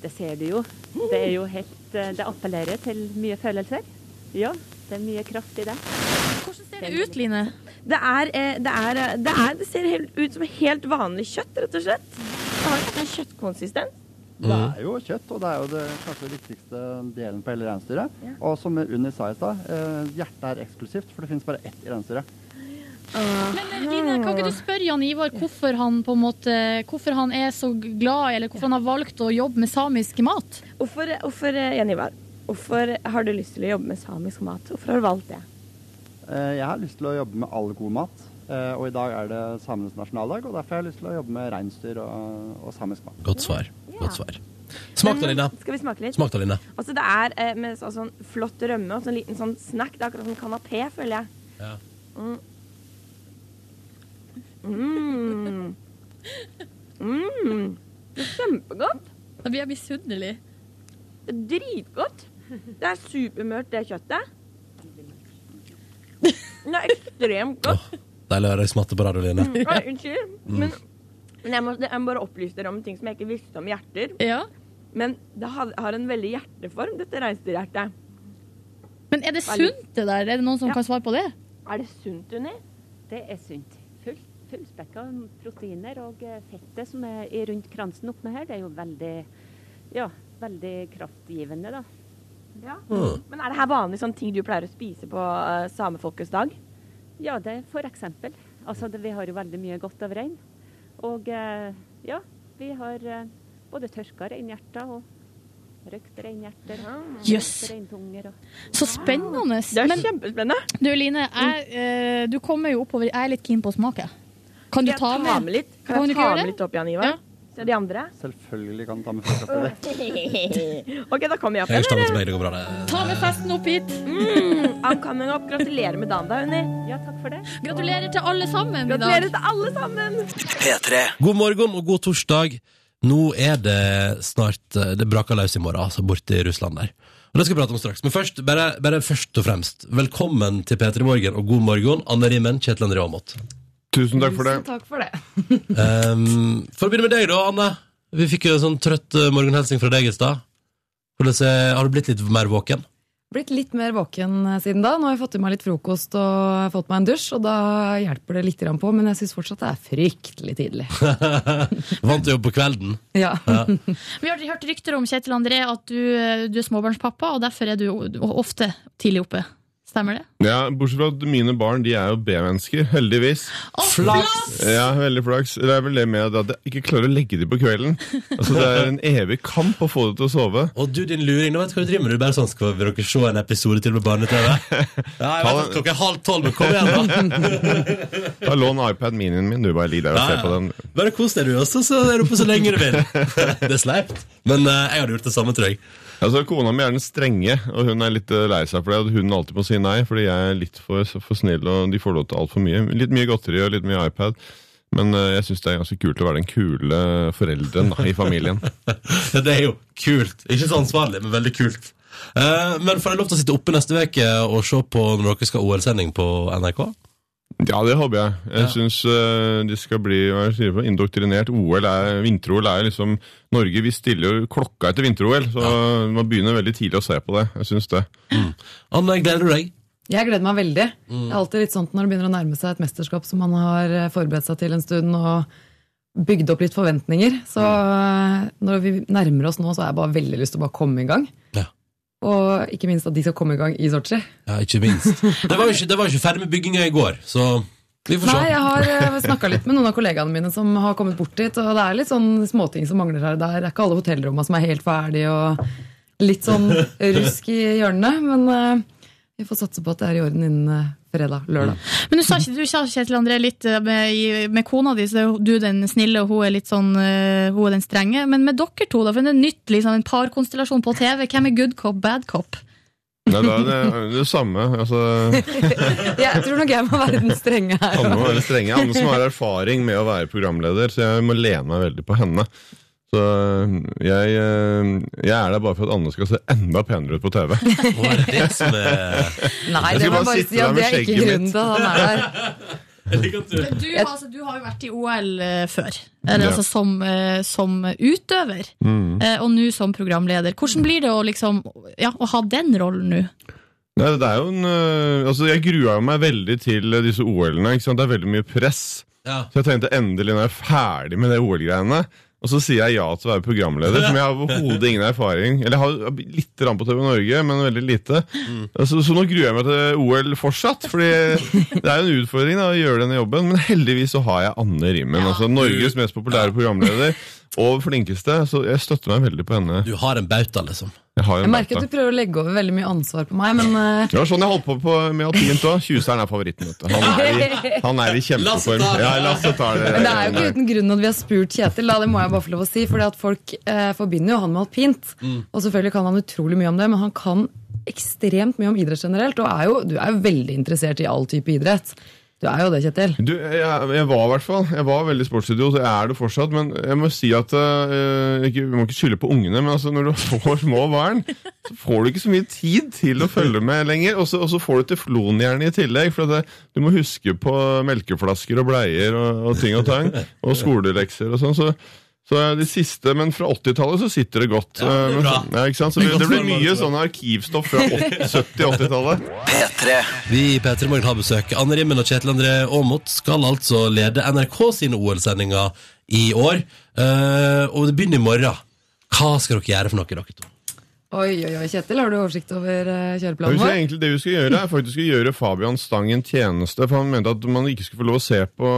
Det ser du jo. Det er jo helt eh, Det appellerer til mye følelser. Ja, det er mye kraft i det. Hvordan ser det ut, Line? Det, er, eh, det, er, eh, det, er, det ser helt ut som helt vanlig kjøtt, rett og slett. Det har ikke en kjøttkonsistens. Det er jo kjøtt, og det er jo det kanskje viktigste delen på hele reinsdyret. Og som Unni sa i stad, eh, hjertet er eksklusivt, for det finnes bare ett i reinsdyret. Men eh, Line, kan ikke du spørre Jan Ivar hvorfor han på en måte Hvorfor han er så glad, eller hvorfor han har valgt å jobbe med samisk mat? Hvorfor, hvorfor eh, Jan Ivar, hvorfor har du lyst til å jobbe med samisk mat? Hvorfor har du valgt det? Eh, Jeg har lyst til å jobbe med all god mat. Eh, Og i dag er det samenes nasjonaldag, og derfor har jeg lyst til å jobbe med reinsdyr og, og samisk mat. Godt svar. Godt svar. Smak da, Linda. Skal vi smake litt? Smak da, Linda. Altså, det er eh, med så, sånn flott rømme og sånn liten sånn snack. Det er akkurat som kanapé, føler jeg. Ja. Mm. Mm. Mm. Det er kjempegodt. Da blir jeg misunnelig. Det er dritgodt. Det er supermørt, det kjøttet. Det er ekstremt godt. Å høre deg smatte på radio, Line. Oi, Unnskyld. Men, men jeg, må, jeg må bare opplyse dere om ting som jeg ikke visste om hjerter. Men det har, har en veldig hjerteform, dette reinsdyrhjertet. Men er det sunt, det der? Er det noen som Ja. kan svare på det? Er det sunt, Unni? Det er sunt. Full, fullspekka proteiner og eh, fettet som er rundt kransen oppe her, det er jo veldig, ja, veldig kraftgivende, da. Ja. Men er det her vanlig sånn ting du pleier å spise på uh, samefolkets dag? Ja, det er for eksempel. Altså, det, vi har jo veldig mye godt av rein. Og eh, ja, vi har eh, både tørka reinhjerter og røkt reinhjerter. Jøss. Yes. og Så spennende. Det er kjempespennende. Du Line, jeg, eh, du kommer jo oppover. Jeg er litt keen på å smake. Kan du ta med, litt? Kan Kan jeg ta med litt opp, igjen, Ivar? Se de andre. Selvfølgelig kan du ta med folk [laughs] oppi. OK, da kommer jeg opp. Jeg er til meg, det går bra, det. Ta med festen opp hit. Mm, I'm coming up. Gratulerer med dagen, da, Unni. Ja, takk for det. Gratulerer til alle sammen Gratulerer til alle sammen. P3. God morgen og god torsdag. Nå er det snart eh, Det braker løs i morgen, altså borte i Russland der. Og Det skal vi prate om straks. Men først, bare, bare først og fremst, velkommen til P3 Morgen og god morgen, Anne Rimmen, Kjetil André Aamodt. Tusen takk for det. Tusen takk for det. Um, for å begynne med deg, da, Anne. Vi fikk jo en sånn trøtt uh, morgenhelsing fra deg i stad. Er- Har du blitt litt mer våken? Blitt litt mer våken eh, siden da. Nå har jeg fått i meg litt frokost og fått meg en dusj, og da hjelper det litt på, men jeg syns fortsatt det er fryktelig tidlig. [laughs] Vant til jobb på kvelden? Ja. Ja. [laughs] Vi har hørt rykter om Kjetil André at du, du er småbarnspappa, og derfor er du ofte tidlig oppe. Stemmer det? Ja, Bortsett fra at mine barn de er jo B-mennesker, heldigvis. Flaks! Ja, veldig flaks. Det er vel det med at jeg ikke klarer å legge dem på kvelden. Altså, Det er en evig kamp å få dem til å sove. Og du, din luring, nå vet du hva du driver med. Du bare sånn, Skal dere se en episode til med barne-TV? Ja, jeg vet at klokka er halv tolv, men kom igjen, da! [laughs] Ta Lån iPad minien min, du bare ligg der og Ja, se på den. Bare kos deg, du også, så er du oppe så lenge du vil. [laughs] Det er sleipt. Men uh, jeg hadde gjort det samme, tror jeg. Altså, Kona mi er den strenge, og hun er litt eh, lei seg for det. Hun alltid må si nei, fordi jeg er litt for, for snill, og de får lov til altfor mye. Litt mye godteri og litt mye iPad. Men eh, jeg syns det er ganske kult å være den kule forelderen i familien. [laughs] Det er jo kult. Ikke så ansvarlig, men veldig kult. Eh, men får jeg lov til å sitte oppe neste uke og se på når dere skal ha OL-sending på NRK? Ja, det håper jeg. Jeg Ja. syns uh, de skal bli hva jeg sier på, indoktrinert. OL er, Vinter-OL er liksom Norge vi stiller jo klokka etter vinter-OL, så man begynner veldig tidlig å se på det. Jeg syns det. Anne, gleder du deg? Jeg gleder meg veldig. Mm. Det er alltid litt sånn når det begynner å nærme seg et mesterskap som man har eh, forberedt seg til en stund og bygd opp litt forventninger. Så eh, når vi nærmer oss nå, så har jeg bare veldig lyst til å bare komme i gang. Ja. Og ikke minst at de skal komme i gang i Sotsji. Ja, ikke minst. [laughs] Det var jo ikke, det var jo ikke ferdig med bygginga i går, så vi får se. Nei, jeg har snakka litt med noen av kollegaene mine som har kommet bort dit, og det er litt sånn småting som mangler her og der. Det er ikke alle hotellrommene som er helt ferdige, og litt sånn rusk i hjørnene. Men eh, vi får satse på at det er i orden innen eh, fredag, lørdag. Men du sa, ikke, du sa Kjetil André litt eh, med, med kona di, så er du den snille, og hun er litt sånn eh, Hun er den strenge. Men med dere to, da, for det er nytt, liksom, en parkonstellasjon på TV. Hvem er good cop, bad cop? Nei, det er det, det samme. Altså, [laughs] Jeg tror nok jeg må være den strenge her. Anne må være strenge. Anne som har erfaring med å være programleder, så jeg må lene meg veldig på henne. Så jeg, eh, jeg er der bare for at Anne skal se enda penere ut på TV. Hva [laughs] er det som er Nei, det må bare bare si at med det er ikke grunnen til at han er der. [laughs] Du altså, du har jo vært i OL eh, før, eller, Ja. altså, som, eh, som utøver, Mm. eh, og nå som programleder. Hvordan blir det å, liksom, ja, å ha den rollen nå? Nei, det er jo en, altså Jeg grua meg veldig til disse OL-ene. ikke sant? Det er veldig mye press. Ja. Så jeg tenkte endelig når jeg er ferdig med det OL-greiene, og så sier jeg ja til å være programleder, som jeg har overhodet ingen erfaring Eller jeg har litt grann på TV Norge, men veldig lite. Mm. så nå gruer jeg meg til OL fortsatt, Fordi det er jo en utfordring da, å gjøre denne jobben. Men heldigvis så har jeg Anne Rimmen, altså Norges mest populære programleder. Og flinkeste, så jeg støtter meg veldig på henne. Du har en bauta, liksom. Jeg har Jeg merker merker at du prøver å legge over veldig mye ansvar på meg, men [laughs] eh, Det var sånn jeg holdt på, på med alpint òg. Tjuseren er favoritten. vet du. Han er i, han er i [laughs] kjempeform. Ja, Lasse tar det. Men det er jo ikke uten grunn at vi har spurt Kjetil, da, det må jeg bare få lov å si. For folk eh, forbinder jo han med alpint. Og selvfølgelig kan han utrolig mye om det, men han kan ekstremt mye om idrett generelt. Og er jo, du er jo veldig interessert i all type idrett. Du er jo det, Kjetil. Du, jeg, jeg var i hvert fall Jeg var veldig sportsidiot, jeg er det fortsatt. Men jeg må si at ikke, Vi må ikke skylde på ungene, men altså, når du [laughs] får små barn, så får du ikke så mye tid til å følge med lenger. Og så, og så får du teflonhjerne i tillegg. For det, du må huske på melkeflasker og bleier og, og ting og tang. Og skolelekser og sånn. Så, så de siste, Men fra 80-tallet så sitter det godt. Ja, det Eh, bra. ja, ikke sant? Så det, det blir mye sånn arkivstoff fra 70-80-tallet. [laughs] P3. Vi i P3 Morgen har besøk. Anne Rimmen og Kjetil André Aamodt skal altså lede NRK sine OL-sendinger i år. Eh, og det begynner i morgen. Hva skal dere gjøre for noe, dere to? Oi, oi, oi, Kjetil, har du oversikt over eh, kjøreplanen vår? egentlig Det vi skal gjøre, er faktisk å gjøre Fabian Stang en tjeneste. For Han mente at man ikke skulle få lov å se på,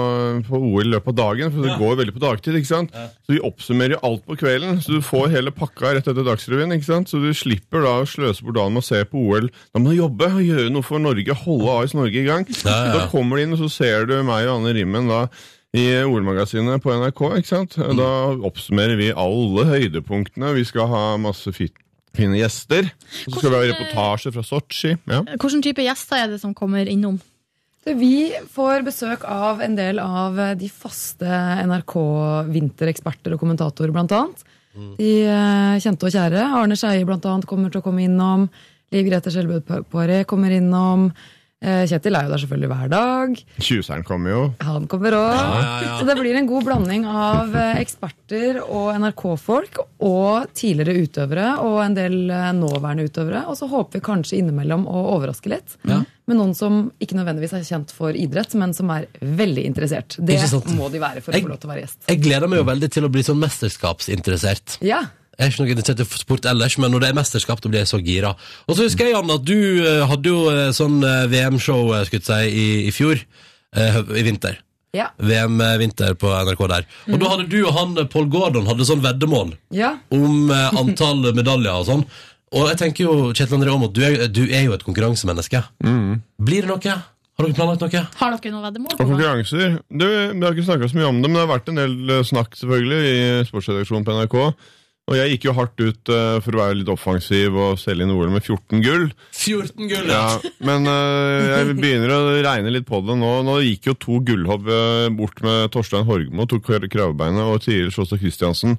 på OL i løpet av dagen. For det går veldig på dagtid. ikke sant? Så vi oppsummerer alt på kvelden. Så du får hele pakka rett etter Dagsrevyen. ikke sant? Så du slipper da å sløse bort dagen med å se på OL. Da må du jobbe og gjøre noe for Norge. Holde AS Norge i gang. Ja, ja. Da kommer de inn, og så ser du meg og Anne Rimmen da i OL-magasinet på NRK. ikke sant? Mm. Da oppsummerer vi alle høydepunktene. Vi skal ha masse fit fine gjester. Så skal vi ha reportasje fra Sotsji. Ja. Hvilken type gjester er det som kommer innom? Vi får besøk av en del av de faste NRK-vintereksperter og kommentatorer, blant annet. De eh, kjente og kjære. Arne Skeie blant annet kommer til å komme innom. Liv Grete Skjelbød Poiré kommer innom. Eh, Kjetil er jo der selvfølgelig hver dag. Tjuseren kommer jo. Han kommer òg. Ja, ja, ja. Så det blir en god blanding av eh, eksperter og NRK-folk og tidligere utøvere og en del eh, nåværende utøvere. Og så håper vi kanskje innimellom å overraske litt. Ja. Med noen som ikke nødvendigvis er kjent for idrett, men som er veldig interessert. Det må de være for å Jeg- få lov til å være gjest. Jeg gleder meg jo veldig til å bli sånn mesterskapsinteressert. Ja, Jeg er ikke noe interessert i sport ellers, men når det er mesterskap, da blir jeg så gira. Og så husker jeg, Jan, at du eh, hadde jo eh, sånn eh, VM-show, si, i, i fjor. eh, I vinter. ja, VM vinter på NRK der. Og da hadde du og han Paul Gordon hadde sånn veddemål ja. om antall [laughs] medaljer og sånn. Og jeg tenker jo, Kjetil André Aamodt, du, du er jo et konkurransemenneske. Blir det noe? Har dere planlagt noe? Har dere noe veddemål? Og på konkurranser. Du, vi har ikke snakka så mye om det, men det har vært en del snakk selvfølgelig i sportsredaksjonen på NRK. Og jeg gikk jo hardt ut uh, for å være litt offensiv og selge inn OL med 14 gull. 14 gull! Ja, Men uh, jeg [laughs] begynner å regne litt på det nå. Nå gikk jo to gullhopp eh, bort med Torstein Horgmo, tok kravbeinet, og Tiril Sjåstad Christiansen.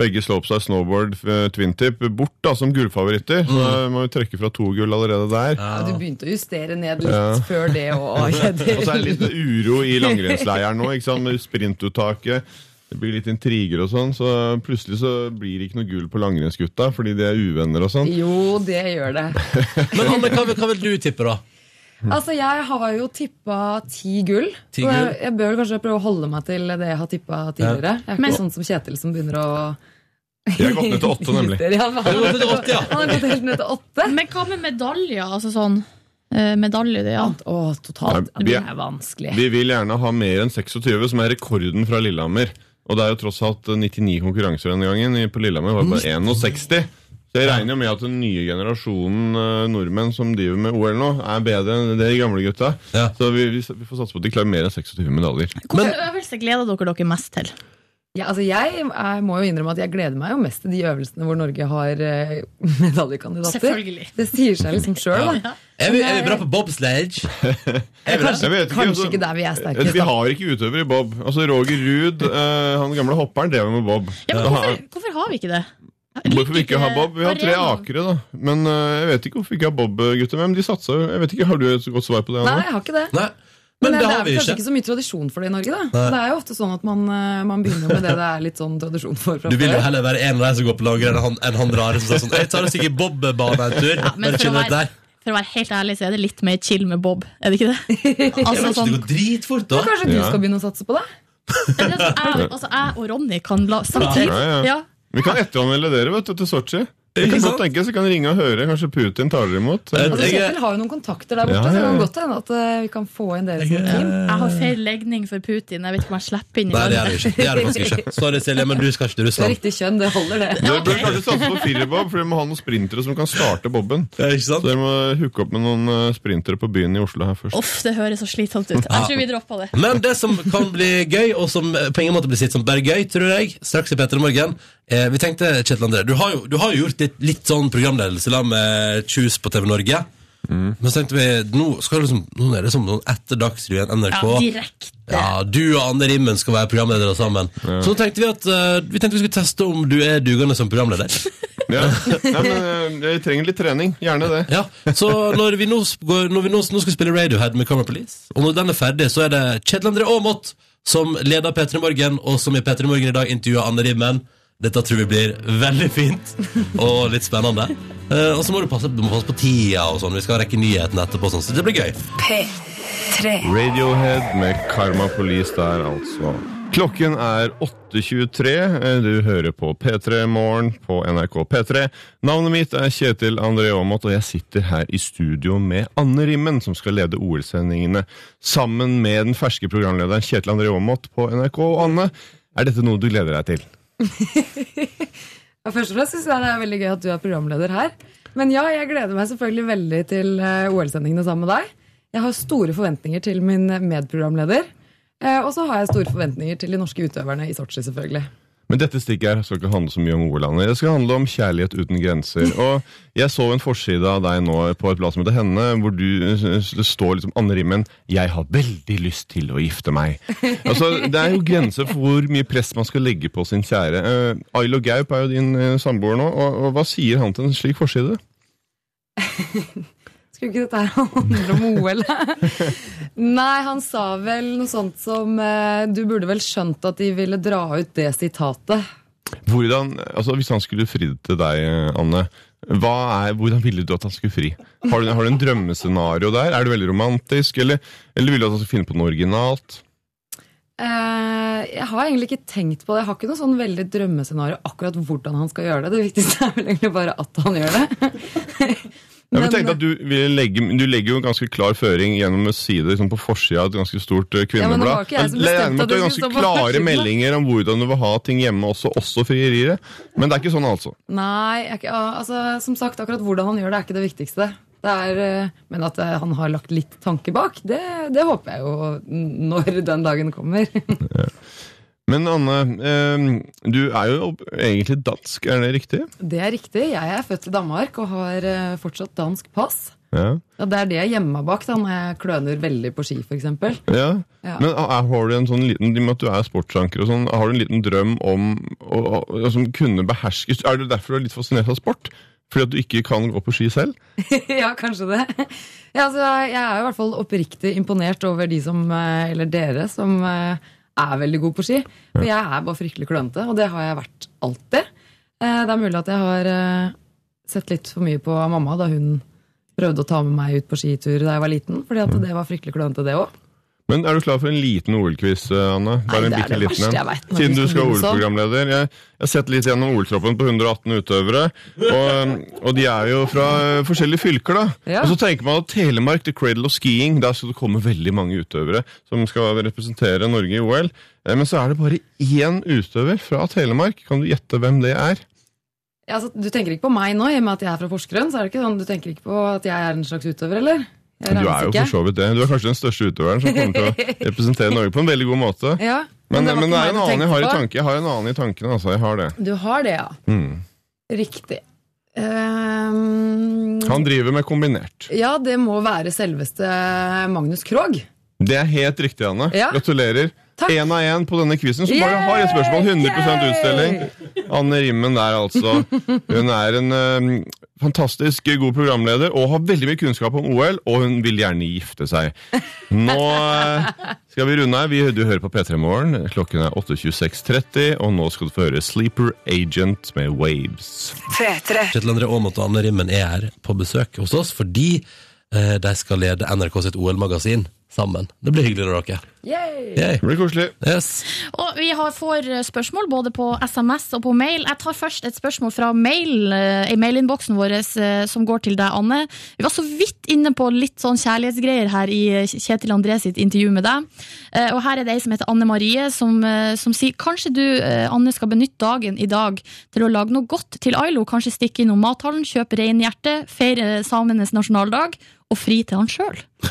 Begge slopestyle snowboard seg snowboard-tvinntip bort da som gullfavoritter. Så må vi trekke fra to gull allerede der. ja du begynte å justere ned litt Ja. før det òg, [laughs] Og så er det litt uro i [laughs] langrennsleiren nå, ikke sant? med sprintuttaket. Det blir litt intriger og sånn, så plutselig så blir det ikke noe gull på langrennsgutta fordi de er uvenner og sånn. Jo, det gjør det. [laughs] Men Anne, hva, vil- hva vil du tippe, da? Altså, Jeg har jo tippa ti gull. Ti og jeg, jeg bør kanskje prøve å holde meg til det jeg har tippa tidligere. Jeg er ikke Men- sånn som Kjetil som begynner å Jeg har gått ned til åtte, nemlig. [laughs] Han, har gått ned til åtte, ja. [laughs] han har gått helt ned til åtte. Men hva med medaljer? Altså sånn eh, medalje, det, ja. Å, totalt. Nei, vi Det er vanskelig. Vi vil gjerne ha mer enn 26, som er rekorden fra Lillehammer. Og det er jo tross alt 99 konkurranser denne gangen. På Lillehammer var det bare 61. Så jeg regner med at den nye generasjonen eh, nordmenn som driver med OL nå, er bedre enn de gamle gutta. Ja. Så vi, vi, vi får satse på at de klarer mer enn 26 medaljer. Hvilken øvelse gleder dere dere mest til? Ja, altså jeg, jeg må jo innrømme at jeg gleder meg jo mest til de øvelsene hvor Norge har eh, [laughs] medaljekandidater. Selvfølgelig. Det sier seg liksom sjøl, Ja. da. Er vi, [laughs] er vi bra på bobsledge? Kanskje. Jeg vet ikke, kanskje altså- ikke der vi er Eh, sterkest. Vi har ikke utøvere i bob. Altså Roger Ruud, eh, han gamle hopperen, drev med bob. Ja, men hvorfor, har- hvorfor har vi ikke det? Hvorfor vi ikke har bob? Vi har tre akere, da. Men uh, jeg vet ikke hvorfor vi ikke har bob, gutter. Men de satsa jo. Jeg vet ikke, Har du et godt svar på det? Nei, jeg har ikke det. Nei. Men, Men det det, har er vi vel kanskje ikke. ikke så mye tradisjon for det i Norge. da Det er jo ofte sånn at man, eh, man begynner med det det er litt sånn tradisjon for Du vil jo heller være en av de som går på langrenn enn han, en han rare som sier sånn Jeg tar oss ikke bobbane en tur. Ja, men for å, være, for å være helt ærlig så er det litt mer chill med Bob, er det ikke det? [laughs] Altså, ikke, sånn, det går dritfort, da. Kanskje du Ja. skal begynne å satse på det? sånn, jeg, altså, jeg og Ronny kan la samtidig Ja, ja. ja. Vi kan etteranmelde dere vet du, til Sotsji. Det kan godt tenkes, jeg kan ringe og høre. Kanskje Putin tar dere imot. Altså, Kjetil har jo noen kontakter der borte, Ja, så det ja, kan godt hende at eh, vi kan få inn dere som team. Jeg har feil legning for Putin. Jeg vet ikke om jeg slipper inn i Nei, det gjør landet. du ikke. Det gjør du faktisk ikke. Sorry, Silje, men du skal ikke til Russland. Det er riktig kjønn, det holder, det. Dere bør kanskje satse på firerbob, for dere må ha noen sprintere som kan starte boben. Så dere må hooke opp med noen eh, sprintere på byen i Oslo her først. Uff, det høres så slitsomt ut. Jeg tror vi dropper det. Men det som kan bli gøy, og som på ingen måte blir sitt som bare gøy, tror jeg, straks i Petter og morgen eh, Vi tenkte, Kjetil André, du har jo, du har jo gjort litt, litt sånn programledelse la med Kjus på TV Norge. Mm. Men så tenkte vi, nå, skal det liksom, nå er det som noen etter Dagsrevyen NRK. Ja, direkte. Ja, du og Anne Rimmen skal være programledere sammen. Så tenkte vi at uh, vi tenkte vi skulle teste om du er dugende som programleder. [laughs] Ja. Nei, men vi jeg trenger litt trening. Gjerne det. Ja, så når vi nå, går, når vi nå, nå skal spille Radiohead med Camera Police, og når den er ferdig, så er det Kjetil André Aamodt som leder P3 Morgen, og som i P3 Morgen i dag intervjuer Anne Rimmen. Dette tror vi blir veldig fint og litt spennende. Eh, og så må du passe, du må passe på tida og sånn. Vi skal rekke nyhetene etterpå, sånn, så det blir gøy. P3. Radiohead med Karma Police der, altså. Klokken er 8.23. Eh, Du hører på P3 Morgen på NRK P3. Navnet mitt er Kjetil André Aamodt, og jeg sitter her i studio med Anne Rimmen, som skal lede OL-sendingene, sammen med den ferske programlederen Kjetil André Aamodt på NRK. Og Anne, er dette noe du gleder deg til? [laughs] Ja, først og fremst synes jeg det er veldig gøy at du er programleder her. Men ja, jeg gleder meg selvfølgelig veldig til eh, OL-sendingene sammen med deg. Jeg har store forventninger til min medprogramleder. Eh, Og så har jeg store forventninger til de norske utøverne i Sotsji, selvfølgelig. Men dette stikket her skal ikke handle så mye om OL-landet. Det skal handle om kjærlighet uten grenser. [laughs] Og jeg så en forside av deg nå på et blad som heter Henne, hvor du, det står liksom Anne Rimmen 'Jeg har veldig lyst til å gifte meg'. Altså, Det er jo grenser for hvor mye press man skal legge på sin kjære. Uh, Ailo Gaup er jo din uh, samboer nå, og, og hva sier han til en slik forside? [laughs] Skulle ikke dette her [laughs] handle om OL? [laughs] Nei, han sa vel noe sånt som eh, Du burde vel skjønt at de ville dra ut det sitatet. Hvordan, altså Hvis han skulle fridd til deg, Anne, er, hvordan ville du at han skulle fri? Har du, har du en drømmescenario der? Er du veldig romantisk, eller, eller vil du at han skal finne på noe originalt? Eh, jeg har egentlig ikke tenkt på det. Jeg har ikke noe sånn veldig drømmescenario akkurat hvordan han skal gjøre det. Det viktigste er vel egentlig bare at han gjør det. [laughs] Jeg Men- tenkte at du, vil legge, du legger jo en ganske klar føring gjennom å si det liksom på forsida av et ganske stort kvinneblad. Ja, men det var ikke jeg som at ganske klare meldinger om hvordan du vil ha ting hjemme også, også frieriet. Men det er ikke sånn, altså. Nei, ikke, altså, som sagt, akkurat hvordan han gjør det, er ikke det viktigste. Det er, eh, men at eh, han har lagt litt tanke bak, det, det håper jeg jo når den dagen kommer. [laughs] Men Anne, eh, du er jo egentlig dansk, er det riktig? Det er riktig. Jeg er født i Danmark og har eh, fortsatt dansk pass. Ja. Ja, det er det jeg gjemmer meg bak da, når jeg kløner veldig på ski, f.eks. Ja. Ja. Men er, har du en sånn liten, med at du er sportsanker og sånn, har du en liten drøm om å, å, å som kunne beherskes? Er det derfor du er litt fascinert av sport? Fordi at du ikke kan gå på ski selv? [laughs] ja, kanskje det. Ja, altså, jeg er i hvert fall oppriktig imponert over de som, eh, eller dere, som eh, er veldig god på ski. For jeg er bare fryktelig klønete, og det har jeg vært alltid. Eh, Det er mulig at jeg har eh, sett litt for mye på mamma da hun prøvde å ta med meg ut på skitur da jeg var liten, fordi at det var fryktelig klønete, det òg. Men er du klar for en liten OL-quiz, Anne? Bare Nei, det er det liten verste jeg vet, Siden du skal være sånn. OL-programleder. Jeg, jeg har sett litt gjennom OL-troppen på 118 utøvere. Og, og de er jo fra eh, forskjellige fylker, da. Ja. Og så tenker man at Telemark, the cradle of skiing, der skal det komme veldig mange utøvere som skal representere Norge i OL. Eh, Men så er det bare én utøver fra Telemark. Kan du gjette hvem det er? Ja, altså, du tenker ikke på meg nå, i og med at jeg er fra Porsgrunn? Så er det ikke sånn, Du tenker ikke på at jeg er en slags utøver, eller? Du er jo for så vidt det. Du er kanskje den største utøveren som kommer til å [laughs] representere Norge på en veldig god måte. Ja, Men, det men det er en annen jeg har i tanke. Jeg har en annen i tankene, altså. Jeg har det. Du har det, ja. Mm. Riktig. Um, Han driver med kombinert. ja, det må være selveste Magnus Krogh. Det er helt riktig, Anne. Ja. Gratulerer. Én av én på denne quizen, som bare har et spørsmål. 100% utstilling. Anne Rimmen der, altså. Hun er en eh, fantastisk god programleder og har veldig mye kunnskap om OL, og hun vil gjerne gifte seg. Nå eh, skal vi runde her. Vi, du hører på P3 Morgen. Klokken er 8.26.30, og nå skal du få høre Sleeper Agent med Waves. P3. Kjetil André Aamodt og Anne Rimmen er her på besøk hos oss fordi eh, de skal lede NRK sitt OL-magasin sammen. Det blir hyggelig, når dere. Yay! Yay. Det blir koselig. Yes. Og vi har, får spørsmål både på SMS og på mail. Jeg tar først et spørsmål fra mail, eh, i mailinnboksen vår eh, som går til deg, Anne. Vi var så vidt inne på litt sånn kjærlighetsgreier her i eh, Kjetil André sitt intervju med deg. Eh, Og her er det ei som heter Anne Marie, som, eh, som sier kanskje du, eh, Anne, skal benytte dagen i dag til å lage noe godt til Ailo. Kanskje stikke innom mathallen, kjøpe reinhjerte, feire samenes nasjonaldag og fri til han sjøl. [laughs]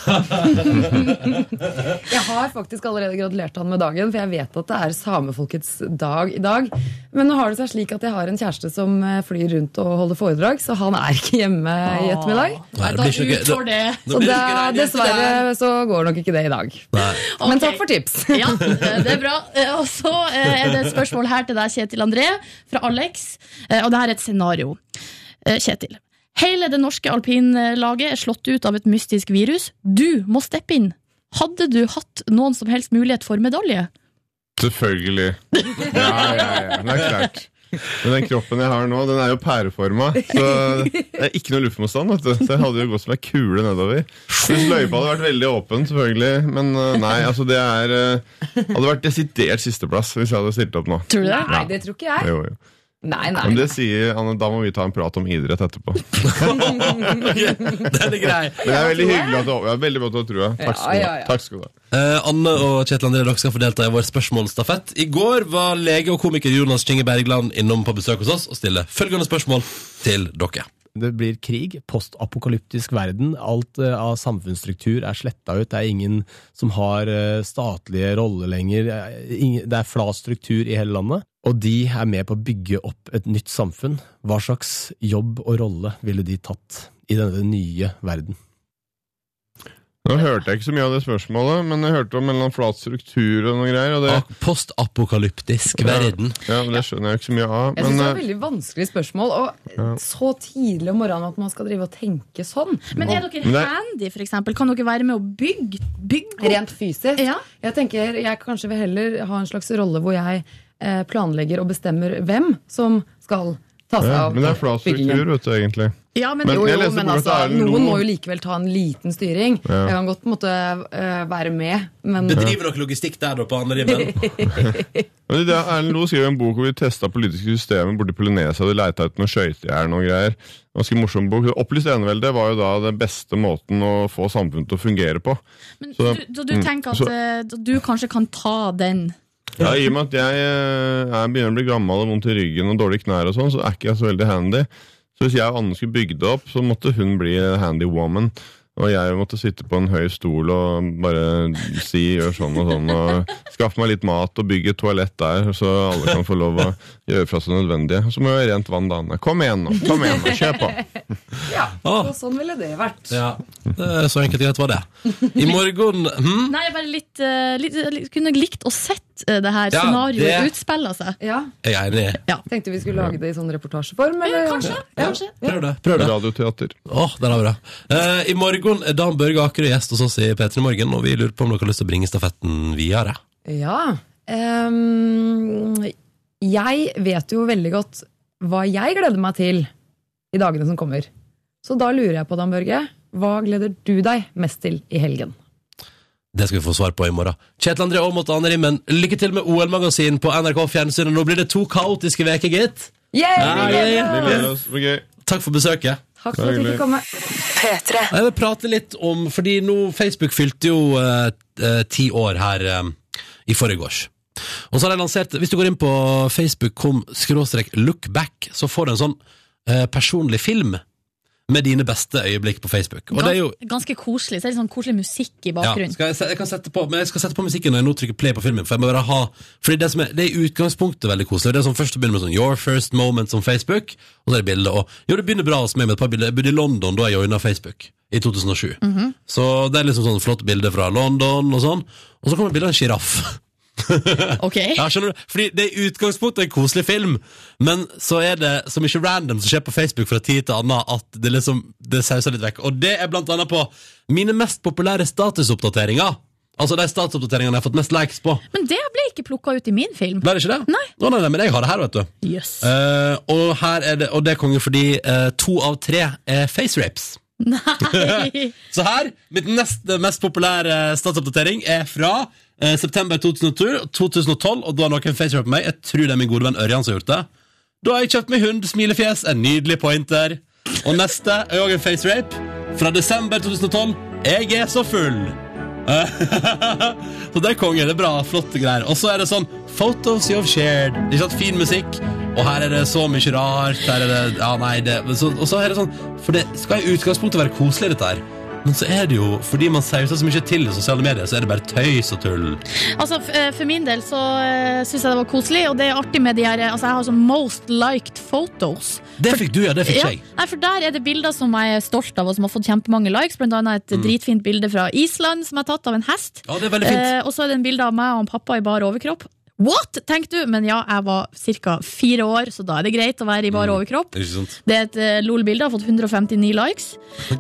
Jeg har faktisk allerede gratulert han med dagen, for jeg vet at det er samefolkets dag i dag. Men nå har det seg slik at jeg har en kjæreste som eh, flyr rundt og holder foredrag, så han er ikke hjemme i ettermiddag. Nei, da utfor det. Så det, dessverre så går nok ikke det i dag. Nei. Men takk for tips. [laughs] Ja, eh, det er bra. Eh, Og så er det et spørsmål her til deg, Kjetil André, fra Alex. Og det her er et scenario. Kjetil. Hele det norske alpinlaget er slått ut av et mystisk virus. Du må steppe inn. Hadde du hatt noen som helst mulighet for medalje? Selvfølgelig. Ja, ja, ja. Det er klart. Men den kroppen jeg har nå, den er jo pæreforma. Så det er ikke noe luftmotstand. vet du Så jeg hadde jo gått som ei kule nedover. Hvis løypa hadde vært veldig åpen, selvfølgelig. Men uh, nei, altså det er uh, Hadde vært desidert sisteplass hvis jeg hadde stilt opp nå. Tror du det? Nei, det tror ikke jeg. Jo, jo. Nei, nei. Men det sier Anne, da må vi ta en prat om idrett etterpå. [laughs] Den er grei. Men det er veldig hyggelig at du ja, veldig godt å tro. Takk skal du ha. Takk skal du ha. Eh, Anne og Kjetil André, dere skal få delta i vår spørsmålsstafett. I går var lege og komiker Jonas Kinge Bergland innom på besøk hos oss og stille følgende spørsmål til dere. Det blir krig, postapokalyptisk verden. Alt uh, av samfunnsstruktur er sletta ut. Det er ingen som har uh, statlige roller lenger. Ingen- Det er flat struktur i hele landet. Og de er med på å bygge opp et nytt samfunn. Hva slags jobb og rolle ville de tatt i denne nye verden? Nå hørte jeg ikke så mye av det spørsmålet, men jeg hørte om en eller annen flat struktur og noe greier. Og det, Postapokalyptisk verden. ja, men det skjønner jeg ikke så mye av. Jeg synes det er eh, et veldig vanskelig spørsmål, og så tidlig om morgenen at man skal drive og tenke sånn. Men er dere det handy, for eksempel? Kan dere være med å bygge, bygge opp? Rent fysisk. Ja. Jeg tenker jeg kanskje vil heller ha en slags rolle hvor jeg planlegger og bestemmer hvem som skal ta seg ja, av men det er flat byggingen. struktur, vet du, egentlig. Ja, men, Men Jo, jo, men altså, noen må jo likevel ta en liten styring. Ja. Jeg kan godt måtte uh, eh, være med, men Bedriver dere logistikk der da på andre [laughs] rimmen? Men det er- Erlend Loe skrev en bok hvor vi testa politiske systemer borti Polynesia. De leita ut noe skøytejern og greier. Ganske morsom bok. Opplyst enevelde var jo da den beste måten å få samfunnet til å fungere på. men Så- du, så du mm, tenker at så- eh, du kanskje kan ta den? Ja, I og med at jeg eh, er begynner å bli gammel og vondt i ryggen og dårlige knær, og sånn, så er ikke jeg så veldig handy. Så hvis jeg og Anne skulle bygd det opp, så måtte hun bli handy woman. Og jeg måtte sitte på en høy stol og bare si gjør sånn og sånn. Og skaffe meg litt mat og bygge et toalett der, så alle kan få lov å gjøre fra seg nødvendige. Og så må jeg ha rent vann da. Anne. Kom igjen nå, kom igjen nå, kjør på! [laughs] ja, og sånn ville det vært. Ja, det er så enkelt og greit var det. I morgen hm? Nei, jeg bare litt, eh, litt, litt Kunne likt å sett eh, det her Ja, scenarioet det- utspiller seg. Ja, Jeg er enig. Tenkte vi skulle lage det i sånn reportasjeform, eller? Kanskje. kanskje. Prøv det. prøv det Radioteater. Oh, der har vi det. Eh, I morgen er Dan Børge Akerø gjest hos oss i P3 Morgen, og vi lurer på om dere har lyst til å bringe stafetten videre. Ja. Um, jeg vet jo veldig godt hva jeg gleder meg til i dagene som kommer. Så da lurer jeg på, Dan Børge, hva gleder du deg mest til i helgen? Det skal vi få svar på i morgen. Kjetil André Aamodt og Anne Rimmen, lykke til med OL-magasin på NRK Fjernsynet. Nå blir det to kaotiske veker, gitt. Yeah. Takk for besøket. Takk for at du fikk komme. P3. Jeg vil prate litt om, fordi nå Facebook fylte jo eh, eh, ti år her eh, i forgårs. Og så har jeg lansert, hvis du går inn på facebook.com skråstrek lookback, så får du en sånn eh, personlig film med dine beste øyeblikk på Facebook. Og det er jo Ganske koselig. Så er det sånn koselig musikk i ja, bakgrunnen. skal jeg, jeg, kan sette på, men jeg skal sette på musikken når jeg nå trykker play på filmen. For jeg må bare ha Fordi det, som er, det er utgangspunktet veldig koselig. Det er sånn Først å begynner med sånn Your first moment som Facebook, og så er det bilde. Og jo, det begynner bra hos meg med et par bilder. Jeg bodde i London da jeg joina Facebook, i 2007. Mhm. Så det er liksom sånn flott bilde fra London og sånn. Og så kommer bildet av en sjiraff. [laughs] Ok. Ja, skjønner du? Fordi det er i utgangspunktet en koselig film, men så er det så mye random som skjer på Facebook fra tid til annen at det liksom Det sauser litt vekk. Og det er blant annet på mine mest populære statusoppdateringer. Altså de statusoppdateringene jeg har fått mest likes på. Men det ble ikke plukka ut i min film. Ble det ikke det? Nei. Å, nei, nei, men jeg har det her, vet du. Yes. Uh, og her er det Og det er konge fordi uh, to av tre er face rapes. Nei! [laughs] Så her, mitt neste mest populære statsoppdatering er fra eh, september 2012, 2012, og da har noen facerap på meg. Jeg tror det er min gode venn Ørjan som har gjort det. Da har jeg kjøpt meg hund, smilefjes, en nydelig pointer. Og neste er også en facerape fra desember 2012. Jeg er så full. [laughs] så det er konge. Det er bra, flotte greier. Og så er det sånn Photos you've shared. Ikke sant? Fin musikk. Og her er det så mye rart. Her er det, ja, nei, det, så, og så er det sånn For det skal i utgangspunktet være koselig, dette her. Men så er det jo, fordi man sauser så mye til i sosiale medier, så er det bare tøys og tull. Altså, eh, For min del så uh, syns jeg det var koselig, og det er artig med de her Altså, jeg har sånn most liked photos. Det fikk du, ja. Det fikk Ja, jeg. nei, for Der er det bilder som jeg er stolt av, og som har fått kjempemange likes. Blant annet et dritfint bilde fra Island som er tatt av en hest. Ja, det er veldig fint. Eh, og så er det en bilde av meg og en pappa i bar overkropp. What?! tenkte du, men ja, jeg var ca. fire år, så da er det greit å være i bar overkropp. Ikke sant? Det er et uh, LOL-bilde, har fått 159 likes.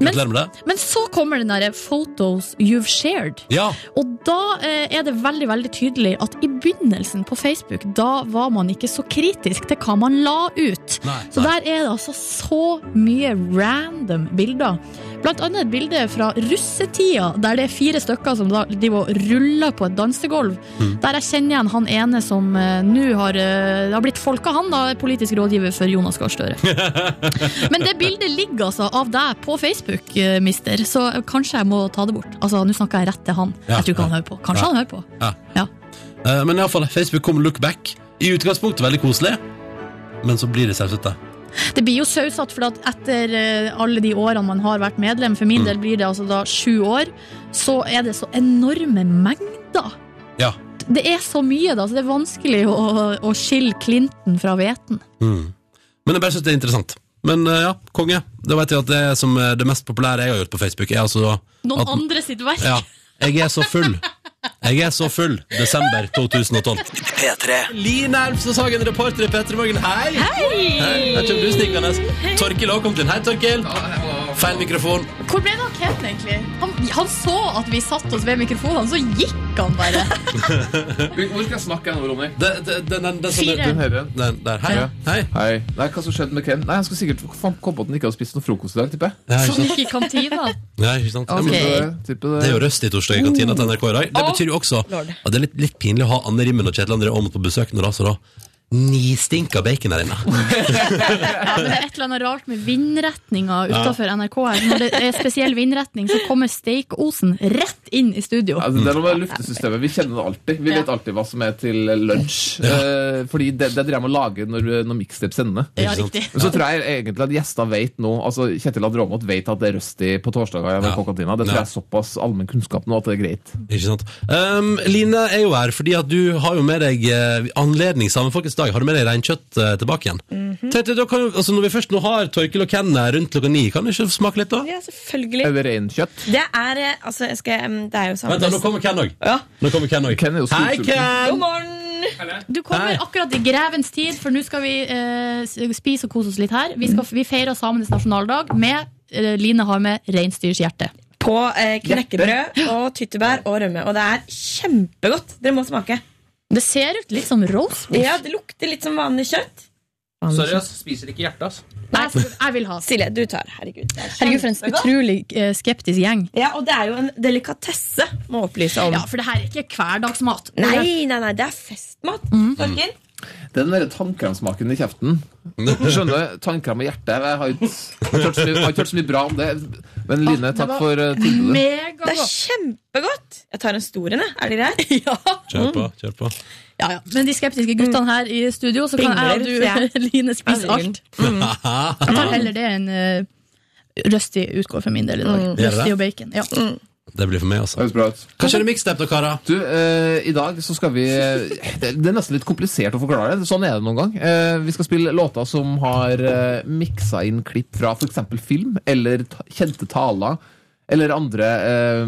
Men, det. men så kommer den derre 'photos you've shared'. Ja. Og da uh, er det veldig veldig tydelig at i begynnelsen på Facebook, da var man ikke så kritisk til hva man la ut. Nei, så der er det altså så mye random bilder. Blant annet et bilde fra russetida, der det er fire stykker som da og ruller på et dansegulv. Mm. Der jeg kjenner igjen han ene som uh, nå har, uh, har blitt folka, han da, politisk rådgiver for Jonas Gahr Støre. [laughs] Men det bildet ligger altså av deg på Facebook, uh, mister, så kanskje jeg må ta det bort. Altså, Nå snakker jeg rett til han. Ja, jeg tror ikke han hører på. Kanskje Ja. han hører på. Ja. Ja. Uh, men iallfall, Facebook kommer look back. I utgangspunktet veldig koselig, men så blir det sausete. Det blir jo sausete, for at etter eh, alle de årene man har vært medlem, for min Mm. del blir det altså da sju år, så er det så enorme mengder. Ja. Det er så mye, da, så det er vanskelig å, å skille Clinton fra hveten. Mm. Men jeg bare synes det er interessant. Men eh, ja, konge. Da vet jeg at det som er det mest populære jeg har gjort på Facebook, er altså Noen at, andre sitt verk. Ja. Jeg er så full. [laughs] Jeg er så full. Desember 2012. P3. Line Elvsås Hagen, reporter i P3 Morgen. Hei! Hei! Her kommer du snikende. Torkil også kom til inn. Hei, Torkil. Feil mikrofon. Hvor ble det av Ken, egentlig? Han, han så at vi satte oss ved mikrofonene, så gikk han bare. [laughs] Hvor skal jeg snakke nå, Ronny? Den, den, den, den, Fire. Den her, den der. Hei. Ja. Hei. Hei. Nei, hva som skjedde med Ken? Nei, Han skal sikkert komme på at han ikke har spist noe frokost i dag, tipper jeg. Som gikk i kantina. Nei, ikke sant? Ja, Det, det. Det er jo røst i torsdag i kantina til NRK i dag. Det betyr jo også at det er litt, litt pinlig å ha Anne Rimmen og Kjetil André Aamodt på besøk nå, da, så da nistinker bacon her inne. [laughs] Ja, men det er et eller annet rart med vindretninga utafor NRK her. Når det er spesiell vindretning, så kommer steikosen rett inn i studio. Ja, det er noe med luftesystemet. Vi kjenner det alltid. Vi vet alltid hva som er til lunsj. Ja. fordi det, det driver jeg med å lage når, når mixtape sender. Ja, riktig. Men så tror jeg egentlig at gjester vet nå Altså Kjetil Adromot vet at det er Rusty på torsdager i NRK-kantina. Det tror jeg er såpass allmenn kunnskap nå at det er greit. Ikke sant? Um, Line er jo her fordi at du har jo med deg eh, anledning sammen Folkets dag. Har du med deg reinkjøtt eh, tilbake igjen? Tenkte, da kan, altså Når vi først nå har Torkil og Ken her rundt klokka ni, kan du ikke smake litt, da? Ja, selvfølgelig. Er det reinkjøtt? Det er eh, altså, jeg skal, um, Det er jo samme Vent, da, nå kommer Ken òg. Ja. Nå kommer Ken òg. Ken er jo Hei. Ken! God morgen! Du kommer Hei. akkurat i grevens tid, for nå skal vi eh, spise og kose oss litt her. Vi, skal, vi feirer samenes nasjonaldag med eh, Line har med reinsdyrshjerte. På eh, knekkebrød og tyttebær og rømme. Og det er kjempegodt. Dere må smake. Det ser ut litt som roast beef. Ja, Det lukter litt som vanlig kjøtt. Sorry, ass. Spiser ikke hjertet, ass. Nei, jeg vil ha. Silje, du tar. Herregud. er Herregud, for en utrolig eh, skeptisk gjeng. Ja, Og det er jo en delikatesse, må opplyse om. Ja, for det her er ikke hverdagsmat. Nei, nei, nei, det er festmat. Mm. Det er den der tannkremsmaken i kjeften. Skjønner Du Tannkrem og hjerte Jeg har ikke har hørt så mye- har ikke hørt så mye bra om det. Men Line, det takk for uh, tilbudet. Det er Megagodt. kjempegodt. Jeg tar en stor en, jeg. Er det greit? [laughs] Ja. Kjør på. kjør på Ja, ja. Men de skeptiske guttene her i studio, så kan jeg og Pingler, du, [laughs] Line, spise Herregud. alt. [laughs] Jeg tar heller det enn uh, Røsti utgår for min del i dag. Gjør det? Røsti og bacon. Ja. Det blir for meg, Det altså. høres bra ut. Hva skjer i mixtape, da, karer? Du, eh, I dag så skal vi det, det er nesten litt komplisert å forklare. det. Sånn er det noen gang. Eh, vi skal spille låter som har eh, miksa inn klipp fra f.eks. film, eller ta kjente taler, eller andre eh,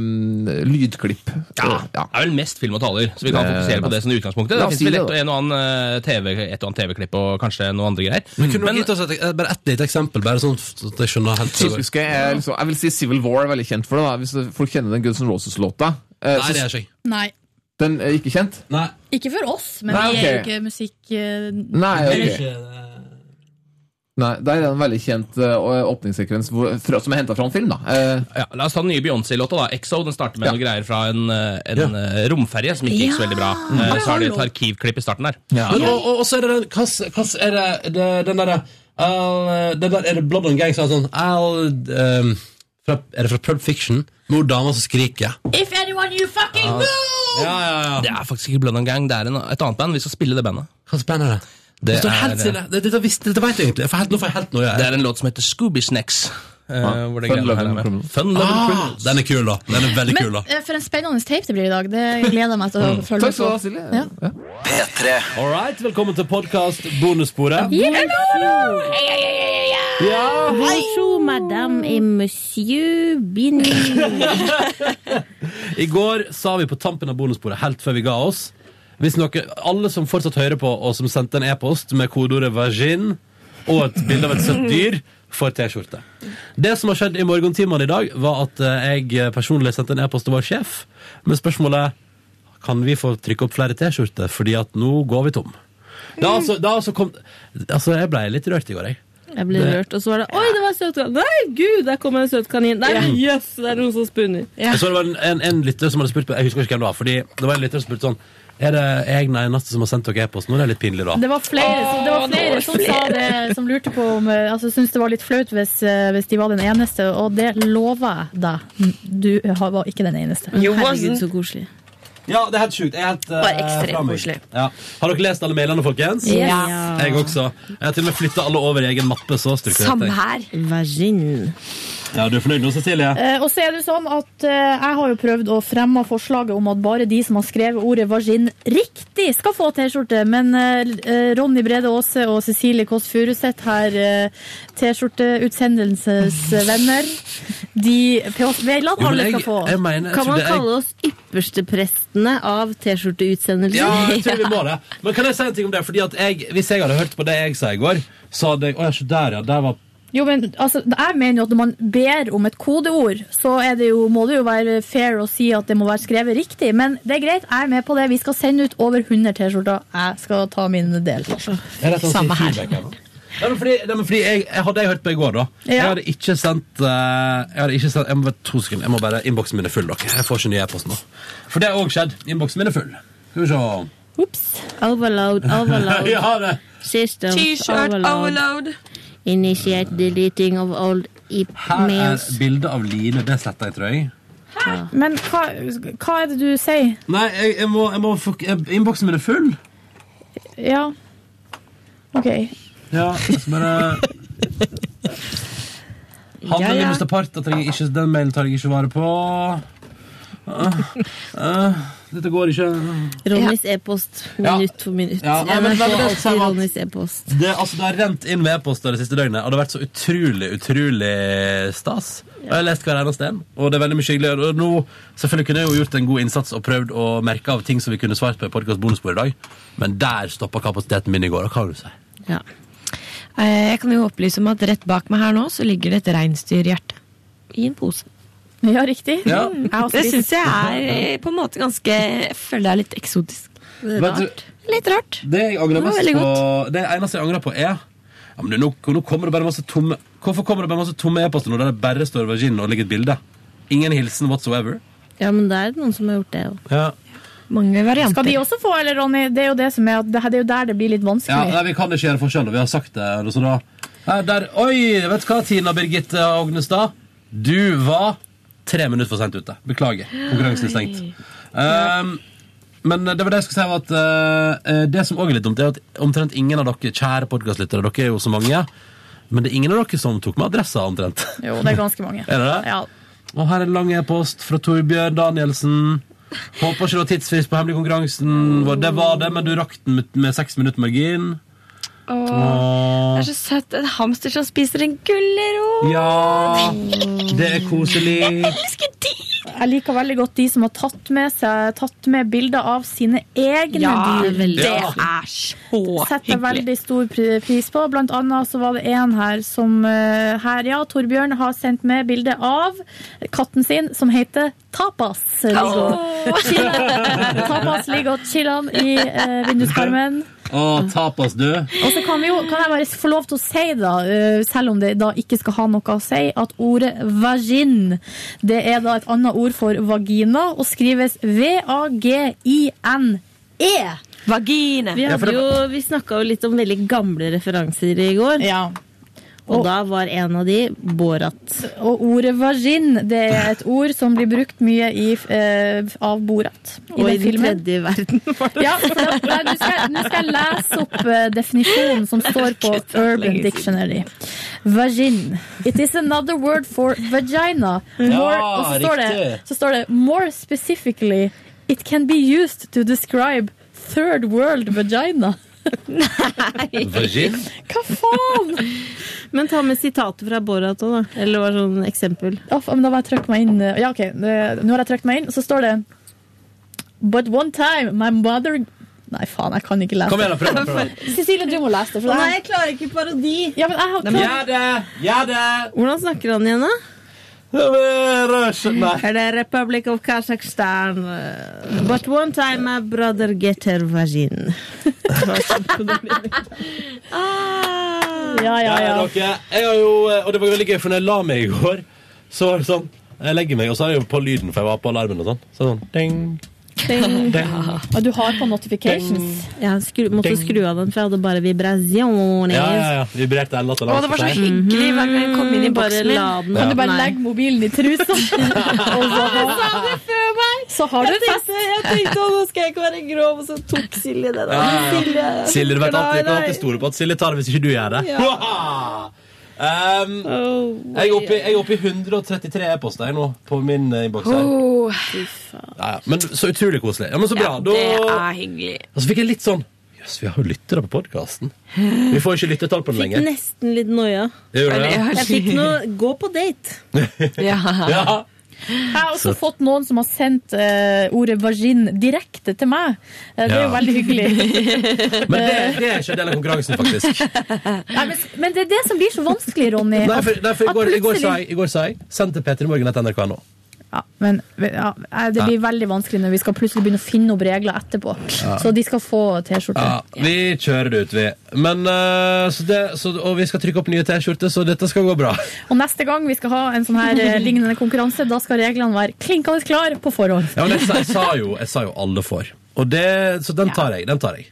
lydklipp. Ja, Eh, ja. Det er vel mest film og taler, så vi kan Det- fokusere på det som utgangspunktet. Da Det finnes si vel et, en og annen eh, TV, et og annet TV-klipp og kanskje noe andre greier. Men kunne du gitt oss et, eh, bare ett lite eksempel, bare sånn at jeg skjønner helt jeg, liksom, jeg vil si Civil War er veldig kjent for det. da Hvis folk kjenner den Guns N' Roses-låta. Eh, Nei, det er ikke. Nei. Den er ikke kjent? Nei. Ikke for oss, men Nei, vi er jo ikke musikk... eh, Nei, Det ok. ikke, Nei, Der er det en veldig kjent uh, åpningssekvens hvor, som er henta fra en film. da. Uh, Ja, la oss ta den nye Beyoncé-låta. da. Exo den starter med noe greier fra en, eh, en ja. romferje som ikke gikk så veldig bra. Eh, Så har de et arkivklipp i starten der. Men, og, og, og så er det den hva, hva er det, det den derre der, Er det Blood on Gang som har sånn I'll um, fra, Er det fra Pulp Fiction? Mor dama som skriker. If anyone you fucking Ja. move! Ja, ja, ja. Det er faktisk ikke Blood on Gang, det er en, et annet band. Vi skal spille det bandet. Hva slags band er det? Det Det står helt stille. Det, det, dette vet jeg egentlig. Jeg får helt, nå får jeg helt noe. det er en låt som heter Scooby Snacks. eh, Fun med. Criminals. Fun Loving Ah, den er kul, da. Den er veldig kul, da. eh, for en spennende tape det blir i dag. Det gleder jeg meg til å følge Takk skal du ha. Silje. Ja. Ja. P3. All right, velkommen til podkast bonussporet. Ja, Bonjour, madame et monsieur Bini. [laughs] I går sa vi på tampen av bonussporet, helt før vi ga oss Hvis noe, Alle som fortsatt hører på, og som sendte en e-post med kodeordet 'vagin' og et bilde av et søtt dyr, får T-skjorte. Det som har skjedd i morgentimene i dag, var at eh, jeg personlig sendte en e-post til vår sjef med spørsmålet kan vi få trykke opp flere T-skjorter, fordi at nå går vi tom. Da altså, da altså kom Altså, jeg ble litt rørt i går, jeg. Jeg ble Det- rørt, og så var det Oi, det var en søt kanin! Nei, gud, der kom en søt kanin! Nei, men yes, det er noen som spunner. Ja. så var det en, en, en lytter som hadde spurt på Jeg husker ikke hvem det var, fordi det var en lytter som spurte sånn Er det jeg den eneste som har sendt dere e-post nå? Det er litt pinlig, da. Det var flere, som, det var flere som sa det, som lurte på om eh, Altså syntes det var litt flaut hvis, eh, hvis de var den eneste, og det lover jeg deg. Du var ikke den eneste. Herregud, så koselig. Ja, det er helt sjukt. Jeg er helt uh, Bare ekstremt koselig. Ja. Har dere lest alle mailene, folkens? Ja. Jeg også. Jeg har til og med flytta alle over i egen mappe. så Samme her. Vagin. Ja, Du er fornøyd nå, Cecilie? Eh, og så er det sånn at eh, Jeg har jo prøvd å fremme forslaget om at bare de som har skrevet ordet vagin riktig, skal få T-skjorte. Men eh, Ronny Brede Aase og Cecilie Kåss Furuseth her, uh, T-skjorteutsendelsesvenner, de vil at alle skal få. jeg mener- Kan man jeg- kalle oss yppersteprestene av T-skjorteutsendelser? Ja, jeg tror vi må [laughs] det. Men kan jeg si en ting om det? Fordi at jeg, Hvis jeg hadde hørt på det jeg sa i går, så hadde jeg Å ja, der, ja. Der var Jo, men altså, jeg mener jo at når man ber om et kodeord, så er det jo, må det jo være fair å si at det må være skrevet riktig. Men det er greit, jeg er med på det. Vi skal sende ut over 100 T-skjorter. Jeg skal ta min del. Er det sånn Samme her. Nei, men fordi, nei, men fordi jeg, jeg hadde jeg hørt på i går, da. Ja. Jeg hadde ikke sendt eh, Jeg hadde ikke sendt Jeg må to sekunder. Jeg må bare Innboksen min er full, dere. Jeg får ikke ny e-post nå. For det har òg skjedd. Innboksen min er full. Skal vi se. Ops. Overload, overload. [laughs] ja. Systems T-shirt overload. Initiate deleting of old Her er e-mails. bilde av Line. Det sletter jeg, tror jeg. Hæ? Men hva, hva er det du sier? Nei, jeg, jeg må, jeg må Innboksen min er full. Ja. OK. Ja, så bare Hanne Ja, ja. Parta trenger ikke Den mailen tar jeg ikke vare på. Uh, ah, dette går ikke. Ronnys e-post Ja. minutt for minutt. Ja, nei, Jeg men få det- alltid Ronnys e-post. Det, altså, det har rent inn med e-poster det siste døgnet, og det har vært så utrolig, utrolig stas. Og jeg har lest hver eneste en, og det er veldig mye hyggelig. Og nå, selvfølgelig kunne jeg jo gjort en god innsats og prøvd å merke av ting som vi kunne svart på i Podkast bonusbord i dag, men der stoppa kapasiteten min i går. og Hva vil du si? Ja. Eh, Jeg kan jo opplyse om at rett bak meg her nå så ligger det et reinsdyrhjerte i en pose. [laughs] Ja, riktig. Ja. Det spist- syns jeg er eh, på en måte ganske Jeg føler det er litt eksotisk. Rart. du, Litt rart. Det jeg angrer mest det på Det eneste jeg angrer på, er ja, men nå, nå kommer det bare masse tomme Hvorfor kommer det bare masse tomme e-poster når det bare står vagin og ligger et bilde? Ingen hilsen whatsoever. Ja, men det er noen som har gjort det òg. Ja. Mange varianter. Skal de også få, eller Ronny? Det er jo det som er, at det, det er jo der det blir litt Ja, vanskelig. nei, Vi kan ikke gjøre forskjell, og vi har sagt det. Så da, der, oi, vet du hva, Tina Birgitte Ognestad? Du var tre minutter for sent ute. Beklager. Konkurransen er stengt. Um, men det var det jeg skulle si var at uh, Det som også er litt dumt, er at omtrent ingen av dere kjære podkastlyttere, dere er jo så mange, men det er ingen av dere som tok med adressa, omtrent. Jo, det er ganske mange. [laughs] Er det det? Ja. Og her er en lang e-post fra Torbjørn Danielsen. Håper ikke det var tidsfrist på hemmelig konkurransen vår. Det var det, men du rakk den med, med seks minutter margin. Åh, det er så søtt. En hamster som spiser en gulrot. Ja, det er koselig. Jeg elsker de! Jeg liker veldig godt de som har tatt med, seg, tatt med bilder av sine egne Ja, dyr. veldig det er så hyggelig. setter jeg veldig stor pris på. Blant annet så var det en her som eh, her, ja, Torbjørn har sendt med bilde av katten sin som heter Tapas. Ligger og Tapas ligger og chiller i eh, vinduskarmen. Å, tapas, du. Og så kan, vi jo, kan jeg bare få lov til å si, da, eh, selv om det da ikke skal ha noe å si, at ordet vagin det er da et annet ord for vagina, og skrives V-A-G-I-N-E. Vagine. Vi, hadde jo, vi snakka jo litt om veldig gamle referanser i går. Og, Og- da var en av de Borat. Og ordet vagin det er et ord som blir brukt mye i, eh, av Borat. Og i den filmen. tredje verden, var det. Ja, for nei, Nå skal, jeg- nå skal jeg lese opp eh, definisjonen som [laughs] står på Urban Dictionary. Vagin. It is another word for vagina. More, Ja, og så står, det, så står det More specifically, it can be used to describe third world vagina. Vagin? Hva faen? Men ta med sitatet fra Borat òg, da. Eller var sånn eksempel. Oh, men da må jeg trykke meg inn. Ja, ok. Nå har jeg trykt meg inn, så står det But one time my mother Nei, faen, jeg kan ikke lese Kom igjen, prøv, prøv. [laughs] Cecilie, du må lese det. For nei, jeg klarer ikke parodi. Ja, men jeg har Gjør det! Gjør det! Hvordan snakker han igjen, da? Er det Republic of Kazakhstan? But one time my brother get her vagin. [laughs] Ja, ja, ja. dere. Jeg har jo, eh, og det var veldig gøy, for når jeg la meg i går, så var det sånn Jeg legger meg, og så har jeg jo på lyden, for jeg var på alarmen og sånn. Så sånn ding, ding. Og du har på notifications. Jeg skru, måtte Ding. skru av den, for jeg hadde bare vibrasjoner. Ja, ja, ja. Vibrerte enda til det var så hyggelig hver gang jeg kom inn i Bare boksen la min. den Kan du bare Nei. legge mobilen i trusa? [laughs] Og så, så har du Jeg fest. jeg tenkte å, nå skal jeg ikke være grov, og så tok Silje det. da. Ja, ja. Silje, Silje, du vet alltid, jeg kan Nei, alltid stole på at Silje tar det hvis ikke du gjør det. Ja. Um, jeg er oppe i- jeg er oppe i 133 e-poster jeg nå på min eh, innboks her. Oh, Ja, ja. Men så utrolig koselig. Ja, men så bra. det da, er hyggelig. og så fikk jeg litt sånn Jøss, vi har jo lyttere på podkasten. Vi får ikke lyttetall på den Fikk lenger. nesten litt noia. Det gjorde det, ja. Jeg fikk noe Gå på date. [laughs] Ja. Ja. Jeg har også Så- fått noen som har sendt uh, ordet vagin direkte til meg. Uh, det er jo veldig hyggelig. [laughs] Men det, det er ikke en del av konkurransen, faktisk. Nei, men, men det er det som blir så vanskelig, Ronny. Nei, for, nei, for i, går, i, går sa jeg, I går sa jeg Send til p3morgen.nrk.no. Ja, men ja, det blir veldig vanskelig når vi skal plutselig begynne å finne opp regler etterpå. Ja. Så de skal få T-skjorte. Ja, vi kjører det ut, vi. Men, eh, så det, så, og vi skal trykke opp nye T-skjorter, så dette skal gå bra. [laughs] Og neste gang vi skal ha en sånn her eh, lignende konkurranse, da skal reglene være klinkende klar på forhånd. Ja, men jeg, jeg, sa jo, [laughs] jeg sa jo alle får. Og det, så den tar jeg. den tar jeg.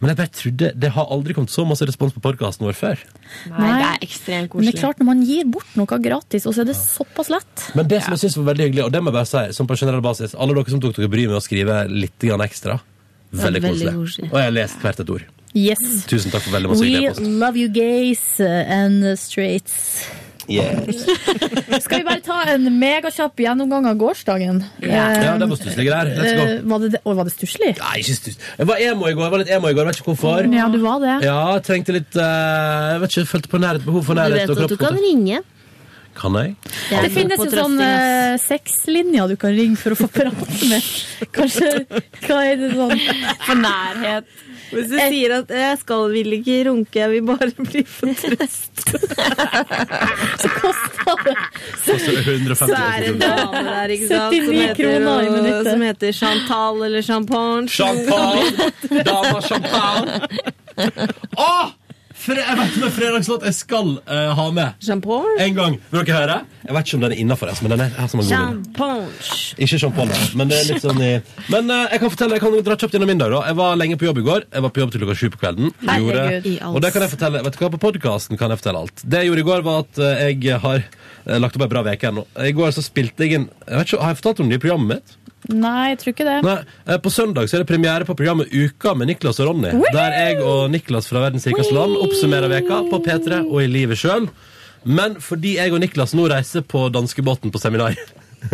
Men jeg bare trodde det har aldri kommet så masse respons på podkasten vår før. Nei, det er ekstremt koselig. Men det er klart, når man gir bort noe gratis, og så er det såpass lett Men det som jeg synes var veldig hyggelig, og det må jeg bare si, som på generell basis, alle dere som tok dere bryet med å skrive litt grann ekstra, veldig veldig koselig. koselig. Og jeg har lest hvert et ord. Yes. Tusen takk for veldig masse We hyggelig e-post. love you gays and straights. Yes. [laughs] Skal vi bare ta en megakjapp gjennomgang av gårsdagen? Ja, det var stusslige greier. Let's go. Eh, Var det, var det stusslig? Nei, ikke stuss. Jeg var emo i går, jeg var litt emo i går, vet ikke hvorfor. Ja, du var det. Ja, trengte litt uh, Jeg vet ikke, følte på nærhet, behov for nærhet. Du vet at du kan ringe. Kan jeg? Det finnes jo sånn uh, sexlinjer du kan ringe for å få prate med. Kanskje Hva er det sånn For nærhet. Hvis du sier at 'jeg skal vil ikke runke, jeg vil bare [laughs] bli for trøst', [laughs] så koster det 150 så er det en dame der ikke sant, som 79 heter, kroner i minuttet. som heter Chantal eller Champagne. Champagne! [laughs] Dama champagne! Åh! Jeg vet med fredagslåt jeg skal uh, ha med. Champagne? En gang. Vil dere høre? Jeg vet ikke om den er innafor, men den er her som en god. Ikke champagne, men det er litt sånn i Men uh, jeg kan fortelle, jeg kan dra kjapt gjennom min dag. da Jeg var lenge på jobb i går. Jeg var på jobb til klokka sju på kvelden. Gjorde- og det kan jeg fortelle Vet du hva, på podkasten kan jeg fortelle alt. Det jeg gjorde i går, var at eh, jeg har lagt opp ei bra uke ennå. I går så spilte jeg inn jeg vet ikke, Har jeg fortalt om det i programmet mitt? Nei, jeg tror ikke det. Nei, eh, På søndag så er det premiere på programmet Uka med Niklas og Ronny. Der jeg og Niklas fra Verdens rikeste land oppsummerer veka på P3 og i livet sjøl. Men fordi jeg og Niklas nå reiser på danskebåten på seminar [laughs]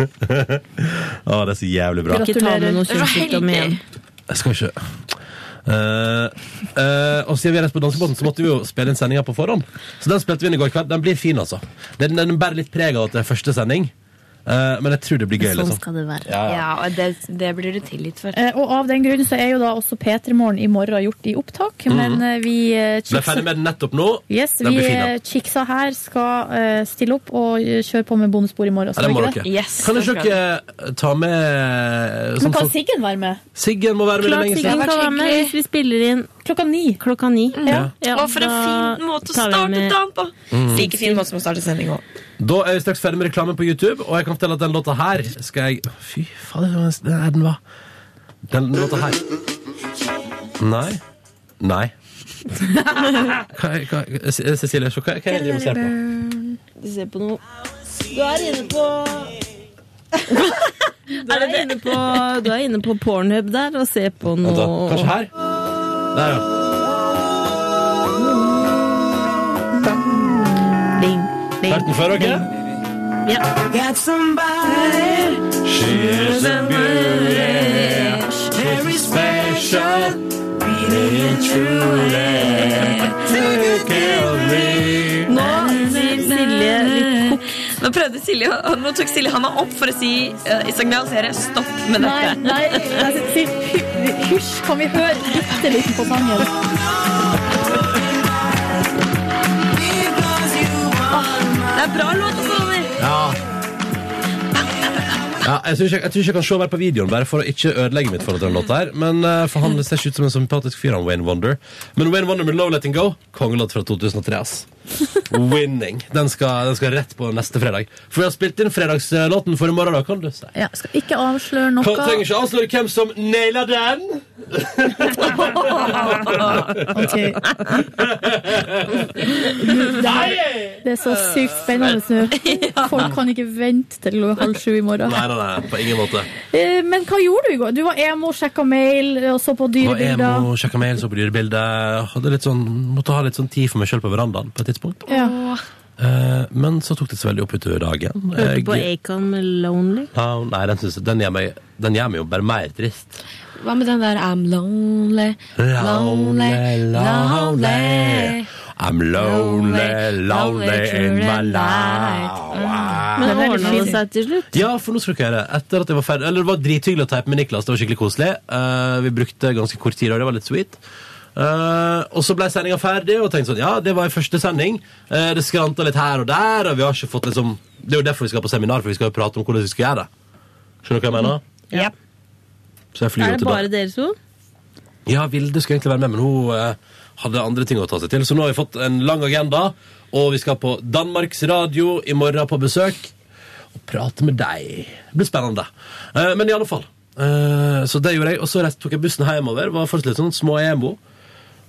Å, det er så jævlig bra. Ikke ta med noe Det var kjønnssykdom igjen. Jeg skal ikke Eh, eh, og siden vi er reist på dansebåten, så måtte vi jo spille inn sendinga på forhånd. Så den spilte vi inn i går kveld. Den blir fin, altså. Den, den bærer litt preg av at det er første sending. Eh, men jeg tror det blir gøy, Sånn liksom. skal det være. Ja, ja. Ja, og det, det blir du tilgitt for. Uh, Og av den grunn så er jo da også P3 Morgen i morgen gjort i opptak, men uh, vi eh, Ble ferdig med den nettopp nå. Yes, Den vi chicksa her skal stille opp og kjøre på med bonusbord i morgen. Ja, det må ikke Yes, kan ikke dere ta med Men sånn kan Siggen være med? Siggen må være med Klart lenge Siggen kan være med hvis vi spiller inn klokka ni. Klokka ni. Ja. Og for en fin måte å starte dagen på! Mm. Like fin måte som å starte sending òg. Da er vi straks ferdig med reklamen på YouTube, og jeg kan fortelle at den låta her skal jeg Fy fader, den er den hva? Den låta her Nei. Nei. Hva, hva, Cecilie, hva, hva er det jeg driver og ser på? Du ser på noe Du er inne på [laughs] du, er inne på du er inne på Pornhub der og ser på noe Vent da, kanskje her? Der, ja. Hørt den før, dere? Ja. Got somebody. She a beauty, very special, really truly. Take care of me. Nå sier Silje litt Nå prøvde Silje, nå tok Silje handa opp for å si uh, signalisere stopp med dette. nei, nei, nei, hy- hysj, kan vi høre bitte litt på sangen? Det er bra låt, altså, Ronny. Ja. Ja, ikke, jeg tror ikke jeg kan se mer på videoen, bare for å ikke ødelegge mitt forhold til den låta her. Men uh, for han ser ikke ut som en sympatisk fyr, han Wayne Wonder. Men Wayne Wonder med Low Letting Go, kongelåt fra 2003, ass. Winning. Den skal, den skal rett på neste fredag. For vi har spilt inn fredagslåten for i morgen, da, kan du si. Ja, skal ikke avsløre noe. Kan, trenger ikke avsløre hvem som naila den. [laughs] Det er så sykt spennende nå. [laughs] Folk kan ikke vente til halv sju i morgen. Nei, nei, nei, på ingen måte. Eh, Men hva gjorde du i går? Du var emo, sjekka mail og så på Var emo, sjekka mail, så på dyrebilder. Hadde litt sånn, måtte ha litt sånn tid for meg sjøl på verandaen på et tidspunkt. Ja. Eh, men så tok det seg veldig opp utover dagen. Hørte på Jeg- Acon med Lonely. Ja, nei, den, synes, jeg- den, gjør meg, den gjør meg jo bare mer trist. Hva med den der I'm lonely, lonely, lonely? I'm lonely, lonely in my life. Men Det er veldig ordna det seg til slutt? Ja, for nå skal dere det. Etter at jeg var ferdig Eller det var drithyggelig å teipe med Niklas. Det var skikkelig koselig. Uh, vi brukte ganske kort tid, og det var litt sweet. Eh, og så ble sendinga ferdig, og tenkte sånn Ja, det var i første sending. Uh, det skranta litt her og der, og vi har ikke fått liksom Det er jo derfor vi skal på seminar, for vi skal jo prate om hvordan vi skal gjøre det. Skjønner du hva jeg mener? Ja. Så jeg flyr Er det til bare dere to? Ja, Vilde skulle egentlig være med, men hun uh, hadde andre ting å ta seg til. Så nå har vi fått en lang agenda, og vi skal på Danmarks Radio i morgen på besøk og prate med deg. Det blir spennende. Eh, men i alle fall. eh, så det gjorde jeg, og så tok jeg bussen hjemover. Var først litt sånn små emo.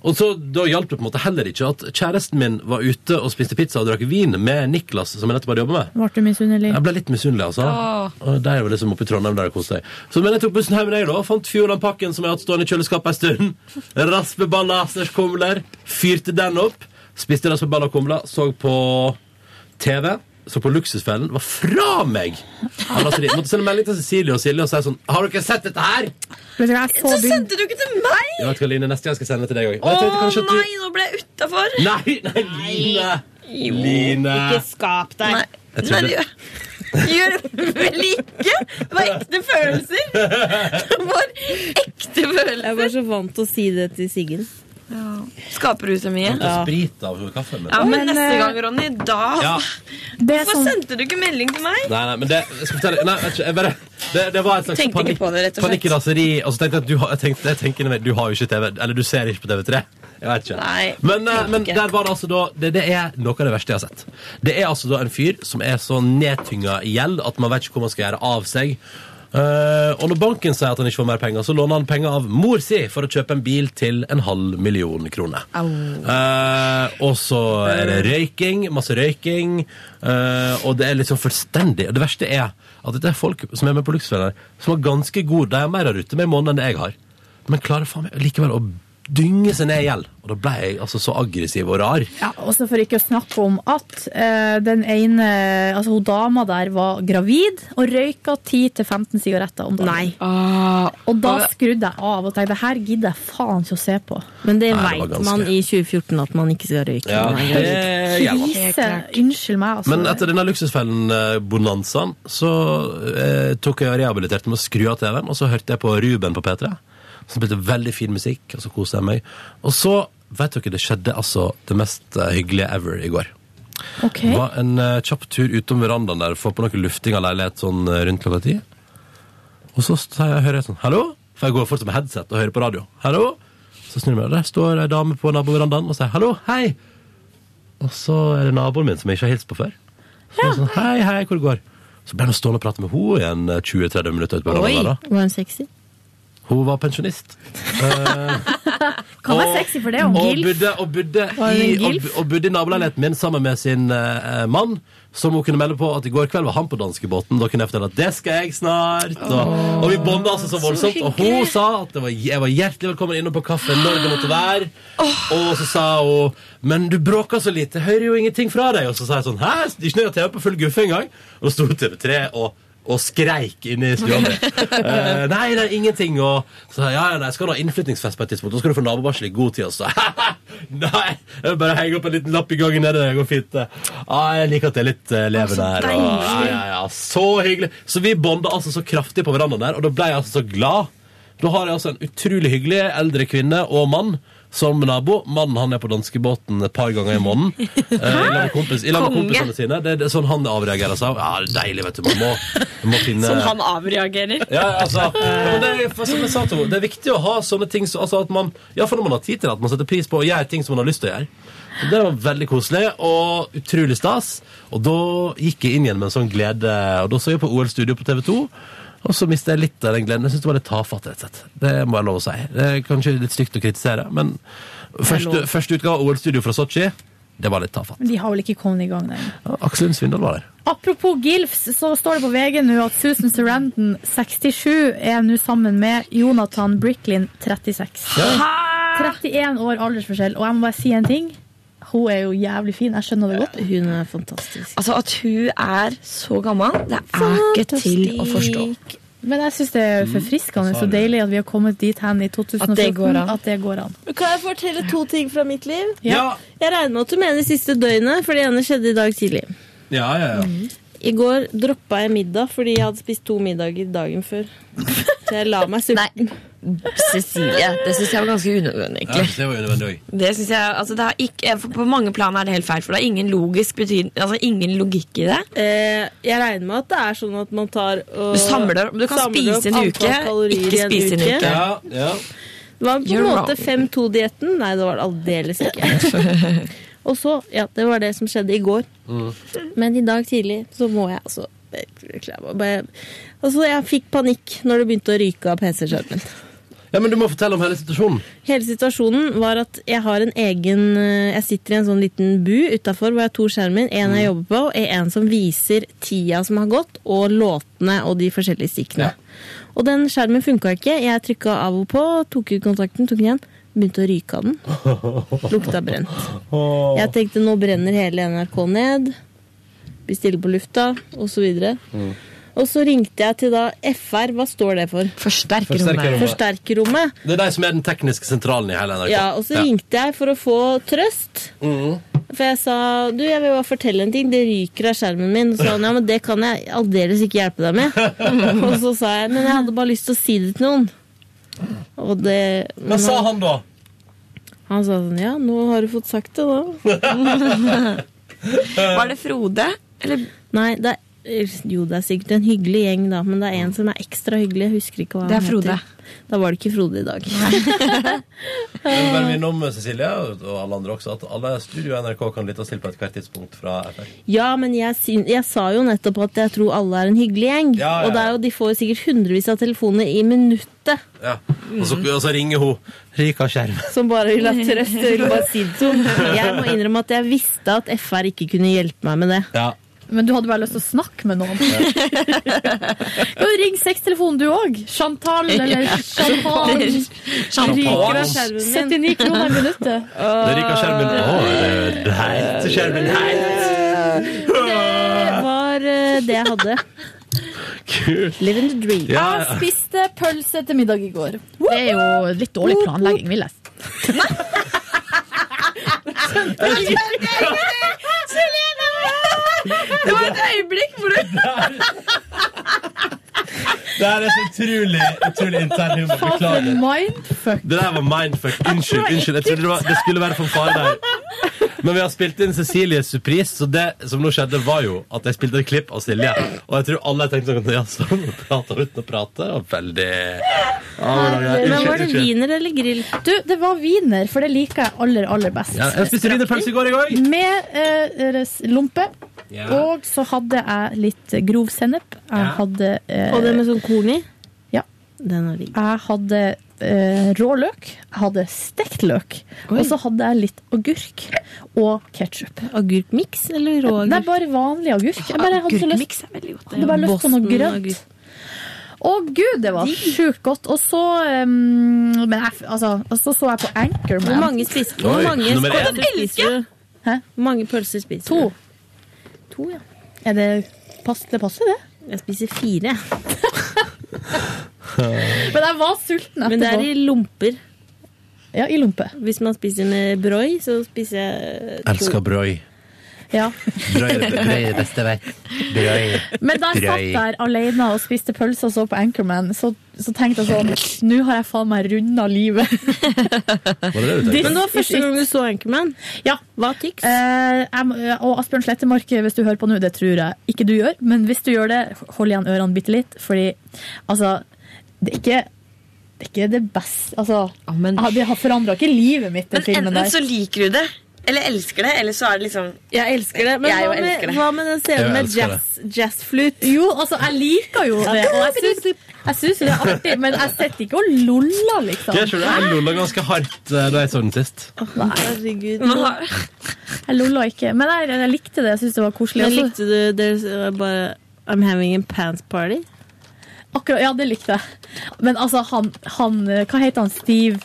Og så Da hjalp det på en måte heller ikke at kjæresten min var ute og spiste pizza og drakk vin med Niklas, som jeg nettopp hadde jobba med. Ble du misunnelig? Jeg ble litt misunnelig, altså. Åh. Og de er jo liksom oppe i Trondheim der og koser deg. Så, men jeg tok bussen hjem jeg, da. Fant Fjordlandpakken som jeg har hatt stående i kjøleskapet en stund. [laughs] Raspeballer slash kumler. Fyrte den opp. Spiste raspeballer og kumler. Så på TV. Så på Luksusfellen. Var fra meg! Han altså, måtte sende melding til Cecilie og Silje og si sånn Har dere sett dette her? Er så Så sendte du ikke til meg! Jeg vet hva, Line, Neste gang skal jeg sende det til deg òg. Å nei, nå ble jeg utafor. Nei, nei, Line! Line! Ikke skap deg. Nei, Jeg det gjør vel ikke? Det var ekte følelser. Det var ekte følelser. Jeg var så vant til å si det til Siggen. Skaper du så mye? Ja. Sprit av kaffe, men. Ja, men neste eh, gang, Ronny, da Ja. Hvorfor sånn sendte du ikke melding til meg? Nei, nei, men det jeg skal fortelle Nei, jeg bare det, det var et slags Tenkte panikk, det, rett og slett. panikkraseri. Og så tenkte jeg at du har, jeg tenkte, jeg tenkte, du har jo ikke TV Eller du ser ikke på TV3. Jeg vet ikke. Nei, men, eh, men ikke. der var det altså da det, det er noe av det verste jeg har sett. Det er altså da en fyr som er så nedtynga i gjeld at man vet ikke hvor man skal gjøre av seg. Eh, og når banken sier at han ikke får mer penger, så låner han penger av mor si for å kjøpe en bil til en halv million kroner. Uh, og så er det røyking, masse røyking, uh, og det er liksom fullstendig. Og det verste er at dette er folk som er med på Luksusfellen, som har ganske god De har mer å rutte med i måneden enn det jeg har. Men klarer faen meg likevel å dynge seg ned i gjeld. Og da ble jeg altså så aggressiv og rar. Ja, også for ikke å snakke om at uh, den ene, altså hun dama der var gravid og røyka 10-15 sigaretter om dagen. Nei. og da skrudde jeg av og tenkte det her gidder jeg faen ikke å se på. Men det veit ganske- man i 2014 at man ikke skal røyke. Ja, det. Krise. Unnskyld meg, altså. Men etter denne luksusfellen-bonanzaen så eh, tok jeg og rehabiliterte med å skru av TV-en, og så hørte jeg på Ruben på P3, som spilte veldig fin musikk, og så koste jeg meg. Og så, vet dere, det skjedde altså det mest hyggelige ever i går. Okay. Det var en uh, kjapp tur utom verandaen der, få på noe lufting av leilighet sånn eh, rundt klokka ti. Og så tar jeg, hører jeg sånn, hallo? For jeg går fortsatt med headset og hører på radio. Hallo? Så snur jeg meg, og der står ei dame på naboverandaen og sier hallo, hei. Og så er det naboen min som jeg ikke har hilst på før. Så ja. sånn, hei, hei, hvor det går? Så ble han stående og prate med henne i en eh, 20-30 minutter. Oi, var hun sexy? Hun var pensjonist. [laughs] Kan være sexy for det, og gilf. bodde, og, bodde i, og, og bodde i naboleiligheten min sammen med sin eh, mann. Som hun kunne melde på at i går kveld var han på danskebåten. Da kunne jeg fortelle at det skal jeg snart. Og, og vi bonda altså så voldsomt. Og hun sa at det var, jeg var hjertelig velkommen innom på kaffe når det måtte være. Og så sa hun Men du bråker så lite, jeg hører jo ingenting fra deg. Og så sa jeg sånn Hæ? Ikke noe TV på full guffe engang. Og da sto TV3 og og skreik inne i stua mi. uh, [laughs] nei, det er ingenting. Og så ja, ja, nei, skal du ha innflyttingsfest på et tidspunkt. Da skal du få nabovarsel i god tid. Og så [laughs] nei, jeg vil bare henge opp en liten lapp i gangen nede. Det går fint. Ah, jeg liker at det er litt uh, levende her. Og, ja, ja, ja, så hyggelig. Så vi bonda altså så kraftig på verandaen der, og da ble jeg altså så glad. Da har jeg altså en utrolig hyggelig eldre kvinne og mann som nabo. Mannen han er på danskebåten et par ganger i måneden. [laughs] Eh, I lag med kompis, i lag med Konge. kompisene sine. Det, det er sånn han avreagerer seg. Ja, det er deilig, vet du. Man må, man må finne Som han avreagerer. ja, altså, ja, men det, er, for som jeg sa til henne, det er viktig å ha sånne ting så- altså at man, ja, for når man har tid til det, at man setter pris på å gjøre ting som man har lyst til å gjøre. Så det var veldig koselig og utrolig stas. Og da gikk jeg inn igjen med en sånn glede. Og da så jeg på OL-studio på TV 2. Og så mistet jeg litt av den gleden. Jeg synes det var litt tafatt, rett og slett. Det må jeg lov å si. Det er kanskje litt stygt å kritisere, men første, første utgave av OL-studio fra Sotsji, det var litt tafatt. Men de har vel ikke kommet i gang der. Ja, Aksel Lund Svindal var der. Apropos GILFs, så står det på VG nå at Susan Sarandon, 67, er nå sammen med Jonathan Bricklin, 36. 31 år aldersforskjell. Og jeg må bare si en ting. Hun er jo jævlig fin. Jeg skjønner det godt. Hun er fantastisk. Altså At hun er så gammel, det er ikke til å forstå. Men jeg syns det er forfriskende så deilig at vi har kommet dit hen i 2014. At det går an. Det går an. Kan jeg fortelle to ting fra mitt liv? Ja. Jeg regner med at du mener siste døgnet, for det ene skjedde i dag tidlig. Ja, ja, ja. I går droppa jeg middag fordi jeg hadde spist to middager dagen før. Så jeg la meg sulten. Cecilie, det syns jeg var ganske unødvendig, Ja, det var unødvendig. Det synes jeg, altså det har ikke, På mange plan er det helt feil, for det er ingen logisk betyd, altså ingen logikk i det. Eh, jeg regner med at det er sånn at man tar og Du samler- du kan samler spise en uke, ikke spise en uke. Ja, ja. Det var på en måte 5-2-dietten. Nei, det var det aldeles ikke. [laughs] og så, ja, det var det som skjedde i går. Mm. Men i dag tidlig så må jeg altså Altså, jeg fikk panikk når det begynte å ryke av PC-skjermen. Ja, men du må fortelle om hele situasjonen. Hele situasjonen var at jeg har en egen eh, Jeg sitter i en sånn liten bu utafor hvor jeg har to skjermer. En jeg jobber på, og en som viser tida som har gått, og låtene og de forskjellige stikkene. Og den skjermen funka ikke. Jeg trykka av og på, tok ut kontakten, tok den igjen. Begynte å ryke av den. [laughs] Lukta brent. Jeg tenkte nå brenner hele NRK ned. Blir stille på lufta, osv. Og så ringte jeg til da FR. Hva står det for? Forsterkerrommet. Forsterkerrommet. Det er de som er den tekniske sentralen i hele NRK. Ja, og så ringte jeg for å få trøst. Mm. For jeg sa du, jeg vil bare fortelle en ting. Det ryker av skjermen min. Og så sa han ja, men det kan jeg aldeles ikke hjelpe deg med. [laughs] og så sa jeg men jeg hadde bare lyst til å si det til noen. Og det Hva sa han da? Han sa sånn ja, nå har du fått sagt det, da. [laughs] [laughs] Var det Frode? Eller? Nei, det er, jo, det er sikkert en hyggelig gjeng, da, men det er en som er ekstra hyggelig. Jeg husker ikke hva Det er Frode. heter. Da var det ikke Frode i dag. [laughs] Jeg vil bare minne om Cecilie og alle andre også at alle studio NRK kan lyttes til på et hvert tidspunkt fra FR. Ja, men jeg, syn, jeg sa jo nettopp at jeg tror alle er en hyggelig gjeng. Ja, ja, ja. Og det er jo, de får jo sikkert hundrevis av telefoner i minuttet Ja. Og, så, og så ringer hun Rika Skjerm. [laughs] som bare vil ha trøst. Henne. Jeg må innrømme at jeg visste at FR ikke kunne hjelpe meg med det. Ja. Men du hadde bare lyst til å snakke med noen. [laughs] Kan ring sextelefonen du òg? Chantal eller Chantal. Chantal. 79 kroner i minuttet. Det ryker skjermen. Å, det er helt skjermen helt. Det var eh, det jeg hadde. Kult. Living the dream. Ja. Jeg spiste pølse til middag i går. Det er jo litt dårlig planlegging, vil jeg si. [laughs] Det var et øyeblikk hvor du [laughs] Det her er så utrolig, utrolig intern humor. For Beklager. mindfuck. Det der var mindfuck. Unnskyld. unnskyld. Jeg trodde det, var, det skulle være fanfare der. Men vi har spilt inn Cecilies surprise, så det som nå skjedde, var jo at jeg spilte et klipp av Silje. Og jeg tror alle tenkte sånn Ja, sånn prater uten å prate. Og veldig ja, men, var det wiener eller grill? Du, det var wiener, for det liker jeg aller, aller best. Ja, jeg spiste wienerpølse i går i går Med eh, lompe. Ja. Og så hadde jeg litt grov sennep. Jeg hadde eh, Og det med sånn korn i? Ja. Den er digg. Jeg hadde eh, rå løk. Jeg hadde stekt løk. Og så hadde jeg litt agurk og ketsjup. Agurkmiks eller rå agurk? Det er bare vanlig agurk. Jeg bare hadde så lyst, er veldig godt. hadde bare lyst på noe grønt. agurk. Å gud, det var sjukt godt. Og så um, Men jeg, altså, og så så jeg på Anchorman. Hvor mange spiser du? Hvor Oi, mange pølser spiser du? Hæ? Hvor mange pølser spiser To. du? To, ja. Er det pass, det passer, det? Jeg spiser fire. [laughs] Men jeg var sulten etterpå. Men det er i lomper. Ja, i lompe. Hvis man spiser med broi, så spiser jeg to. Elsker brøy. Ja. Drøy det- det beste vei. Drøy. Men da jeg satt der alene og spiste pølse og så på Anchorman, så, så tenkte jeg sånn Nå har jeg faen meg runda livet. Men det var første gang du så Anchorman? Ja. Hva tyks? Eh, og Asbjørn Slettemark, hvis du hører på nå, det tror jeg ikke du gjør, men hvis du gjør det, hold igjen ørene bitte litt, fordi altså Det er ikke det, er ikke det beste Altså, Det har forandra ikke livet mitt, den Men filmen der. Men så liker du det, eller elsker det, eller så er det liksom Jeg elsker det. Men hva med, elsker det. hva med den scenen med jazz, jazzflute? Jo, altså, jeg liker jo det, og jeg syns, jeg syns jo det er artig, men jeg sitter ikke og loller, liksom. Jeg skjønner, jeg lolla ganske hardt eh, da jeg så den sist. Nei. Herregud. [laughs] Jeg lolla ikke, men jeg, jeg likte det. Jeg syns det var koselig. Jeg likte du There's uh, bare I'm having a pants party? Akkurat, ja, det likte jeg. Men altså, han, han Hva heter han? Steve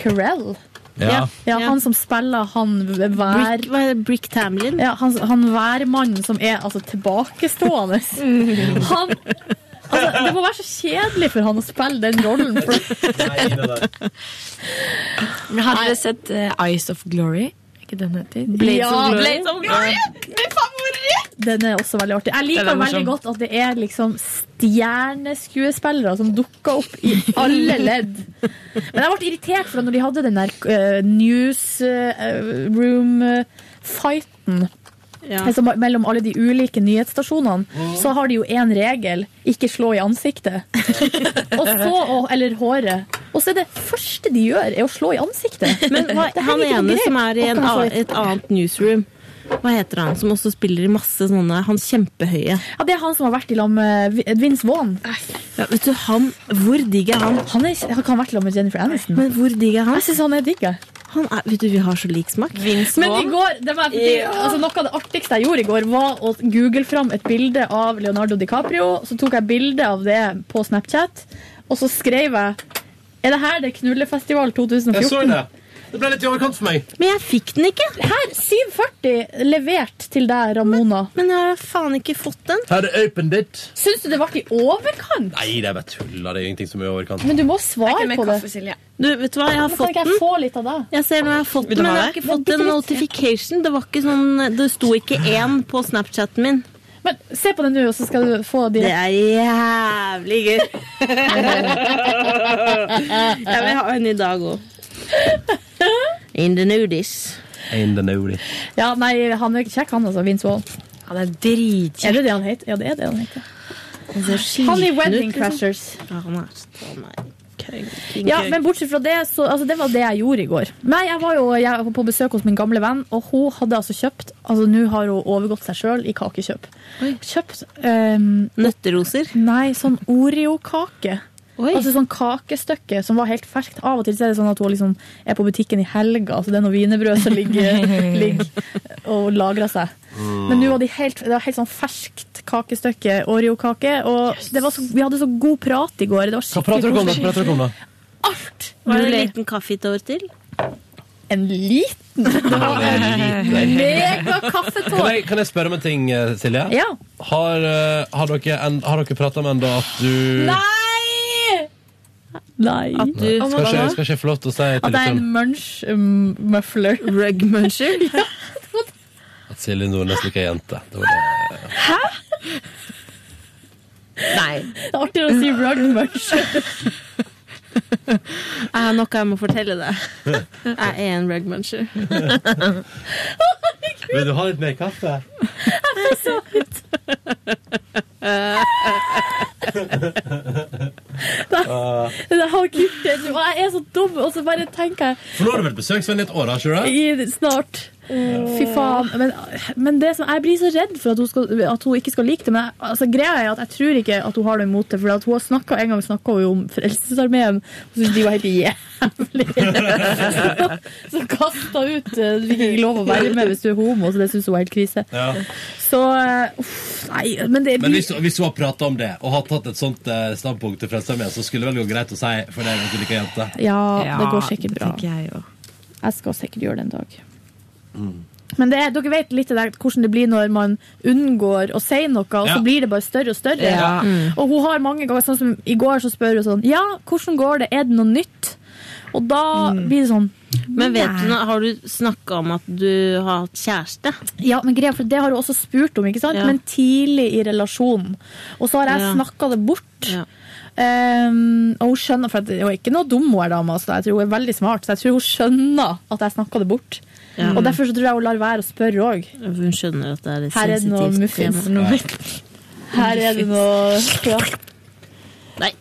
Carell? Ja. ja, Han som spiller han vær... Brick, hva er det, Brick Tamlin? Ja, han, han værmannen som er altså tilbakestående. [laughs] Han Altså, det må være så kjedelig for han å spille den rollen. Har dere sett uh, Eyes of Glory? Ikke den heter? Blades of Glory. Blades of Glory! Min favoritt! Den er også veldig artig. Jeg liker veldig morsom. godt at det er liksom stjerneskuespillere som dukker opp i alle ledd. Men jeg ble irritert for når de hadde den der uh, newsroom-fighten. Altså, mellom alle de ulike nyhetsstasjonene, så har de jo én regel ikke slå i ansiktet. [laughs] og så, og, eller håret. Og så er det første de gjør, er å slå i ansiktet. Men hva, han ene som er i en, et annet newsroom, hva heter han? Som også spiller i masse sånne Han kjempehøye. Ja, Det er han som har vært i lag med Vi- Vince Vaughn. Ja, vet du, han, Hvor digg er han? Han, er, han kan ha vært i lag med Jennifer Aniston. Men hvor digg er han? Jeg syns han er digg. Er, vet du, Vi har så lik smak. Men i går, det var, Ja. altså, Noe av det artigste jeg gjorde i går, var å google fram et bilde av Leonardo DiCaprio. Så tok jeg bilde av det på Snapchat, og så skrev jeg Er det her det er Knullefestival 2014? Jeg så det. Det ble litt i overkant for meg. Men jeg fikk den ikke. Her, 740 levert til deg, Ramona. Men jeg har faen ikke fått den. Her du opened it? Syns du det ble i overkant? Nei, det er bare tull. Det er ingenting som er i overkant. Men du må svare på det. Du, vet du hva, jeg har Men fått kan ikke den. jeg få litt av det? Jeg ser når jeg har fått den, men jeg har ikke fått en notification. Det var ikke sånn Det sto ikke én på Snapchaten min. Men se på det nå, så skal du få de Det er jævlig gøy. [laughs] jeg vil ha en i dag òg. [laughs] In the nudies. In the nudies. Ja, nei, han er kjekk, han altså. Vince Wall. Han er dritkjekk. Er det det han heter? Ja, det er det han heter. Han i Wedding liksom. Crashers. Ja, han er han er king, king, Ja, men bortsett fra det, så altså, det var det jeg gjorde i går. Nei, jeg var jo jeg var på besøk hos min gamle venn, og hun hadde altså kjøpt Altså, nå har hun overgått seg sjøl i kakekjøp. Kjøpt um, Nøtteroser? Nei, sånn Oreo-kake. Altså sånn kakestykke som var helt ferskt. Av og til så er det sånn at hun liksom er på butikken i helga, så det er noe wienerbrød som ligger, [laughs] ligger og lagrer seg. Mm. Men nå var de helt, det var helt sånn ferskt kakestykke, Oreo-kake, og det var så, vi hadde så god prat i går. Det var Hva prater du om da? Hva prater dere om da? Alt! Var det en liten kaffetår til? En liten? [laughs] Det var en liten. [laughs] mega Kan kaffetår. jeg, kan jeg spørre om en ting, eh, Silje? Ja. Har, eh, har dere, en, har dere prata med henne da at du Nei! Nei. At du Skal ikke, skal ikke få lov til å si At det er en lytteren munch um, muffler. Rug muncher? [laughs] at Silje Nordnes liker jenter? Det var det. Hæ? Nei. Det er artigere å si rug muncher. Jeg har noe jeg må fortelle deg. Jeg er en rug muncher. Vil du ha litt mer kaffe? Så [laughs] Ah. Jeg har ikke gjort det nå. Jeg er så dum, og så bare tenker jeg For nå har du vært besøksvenn i et år, har ikke du det? Snart. Fy faen. Men, men det som, jeg blir så redd for at hun, skal, at hun ikke skal like det. Men jeg, altså, greia er at jeg tror ikke at hun har det imot det. For at hun har snakket, en gang snakka hun jo om Frelsesarmeen, og syntes de var helt jævlige. [laughs] så kasta ut eh, Du fikk ikke lov å være med hvis du er homo, så det syns hun var helt krise. Ja. Så eh, uff, nei, men det Men hvis, hvis hun har prata om det, og har tatt et sånt eh, standpunkt til Frelsesarmeen, så skulle det vel gå greit å si for deg at du liker jenter? Ja, Ja, det går sikkert bra. jeg. Jeg skal sikkert gjøre det en dag. Men det, er- dere vet litt der, hvordan det blir når man unngår å si noe, og Ja. så blir det bare større og større. Ja. Mm. Og hun har mange ganger, sånn som i går, så spør hun sånn Ja, hvordan går det? Er det noe nytt? Og da blir det sånn Men vet du nei. har du snakka om at du har hatt kjæreste? Ja, men greia, for det har hun også spurt om, ikke sant? Ja. Men tidlig i relasjonen. Og så har jeg Ja. snakka det bort. Um, og hun skjønner, for det hun er ikke noe dum, hun er dame. Altså. Jeg tror hun er veldig smart, så jeg tror hun skjønner at jeg snakka det bort. Ja. Og derfor så tror jeg hun lar være å spørre òg. Hun skjønner at det er litt Her er det noe muffins. tema. Her er det noe ja. Nei.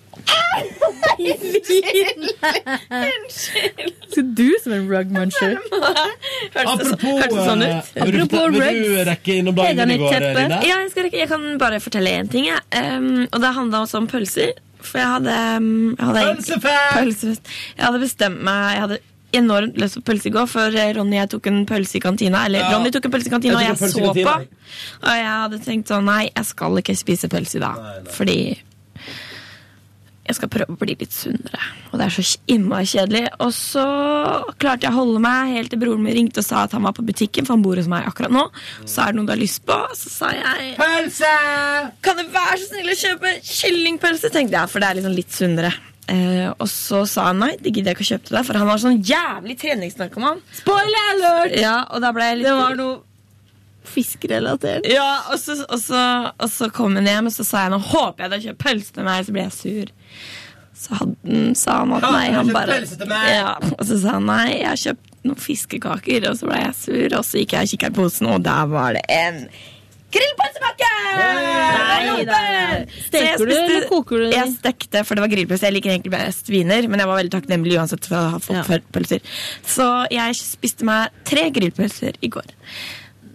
Så du som en rug muncher. Apropos, hørtes det sånn ut? eh, vil, du, Apropos vil du rekke innom dagen i går, Line? Ja, jeg, skal rekke, jeg kan bare fortelle én ting. Ja. Um, og det handla også om pølser. For jeg hadde, um, jeg hadde! Pølsefest! Jeg hadde bestemt meg Jeg hadde enormt lyst på pølse i går, for eh, Ronny jeg tok en pølse i kantina. Eller Ja. Ronny tok en pølse i kantina, og Jeg jeg pølse i så på. Og jeg hadde tenkt sånn Nei, jeg skal ikke spise pølse i dag. Fordi jeg skal prøve å bli litt sunnere. Og det er så innmari kjedelig. Og så klarte jeg å holde meg helt til broren min ringte og sa at han var på butikken, for han bor hos meg akkurat nå. Så er det noe du har lyst på? Så sa jeg Pølse! Kan du være så snill å kjøpe kyllingpølse? tenkte jeg, for det er liksom litt sunnere. Eh, og så sa han nei, det gidder jeg ikke å kjøpe til deg, for han var sånn jævlig treningsnarkoman. Spoiler alert! Ja, og da ble jeg litt Det var noe fiskerelatert. ja, og så, og, så, og så kom han hjem, og så sa jeg nå håper jeg du har kjøpt pølse til meg. Så ble jeg sur. Så hadde, sa han at nei. Han bare, ja, og så sa han nei, jeg har kjøpt noen fiskekaker. Og så ble jeg sur, og så gikk jeg og kikket i posen, og der var det en grillpølsepakke! Steker du, eller koker du? Jeg stekte, for det var grillpølse. Jeg liker egentlig best viner, men jeg var veldig takknemlig uansett for å ha fått Ja. pølser. Så jeg spiste meg tre grillpølser i går.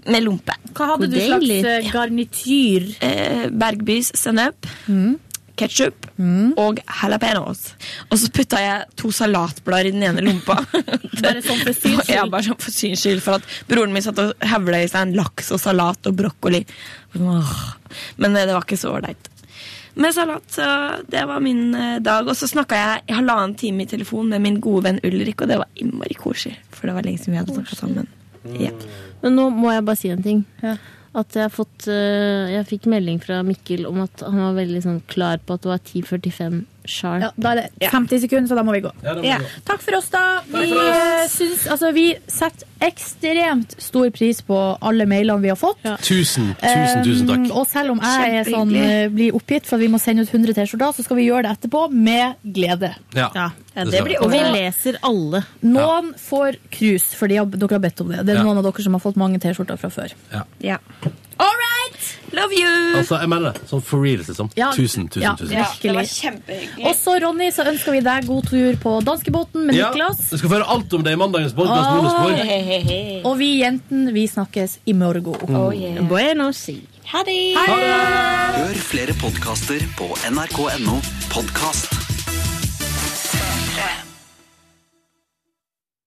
Med lompe. Hva hadde du slags eh, garnityr? Eh, Bergbys sennep, Mm. Ketsjup og jalapeños. Og så putta jeg to salatblader i den ene lompa. [laughs] Bare sånn for syns skyld? Ja, bare sånn for syns skyld. For at broren min satt og hevla i seg en laks og salat og brokkoli. Men eh, det var ikke så ålreit. Med salat, så det var min eh, dag. Og så snakka jeg i halvannen time i telefon med min gode venn Ulrik, og det var innmari koselig. For det var lenge siden vi hadde snakka sammen. Ja. Men nå må jeg bare si en ting. At jeg, fått, eh, jeg fikk melding fra Mikkel om at han var veldig sånn klar på at det var 10.45 sharp. Ja, da er det 50 sekunder, så da må vi gå. Ja, må vi Ja. gå. Takk for oss, da. Vi, eh, syns, altså, vi setter ekstremt stor pris på alle mailene vi har fått. Tusen, tusen, tusen takk. Um, og selv om jeg er sånn, eh, blir oppgitt for at vi må sende ut 100 T-skjorter, så skal vi gjøre det etterpå med glede. Ja, Ja, det skal. Og vi leser alle. Noen får krus, fordi dere har bedt om det. Det er Ja. noen av dere som har fått mange T-skjorter fra før. Ja. Ja. All right! Love you! Altså, jeg mener det. Sånn for real, liksom. Ja. Tusen, tusen, Ja, tusen. virkelig. Det var kjempehyggelig. Og så, Ronny, så ønsker vi deg god tur på danskebåten med Ja, Niklas. du skal få høre alt om det i mandagens podcast hey, hey. Og vi jentene, vi snakkes i morgen. Oh, yeah. Buenos si. Ha det! Hør flere podkaster på nrk.no podkast.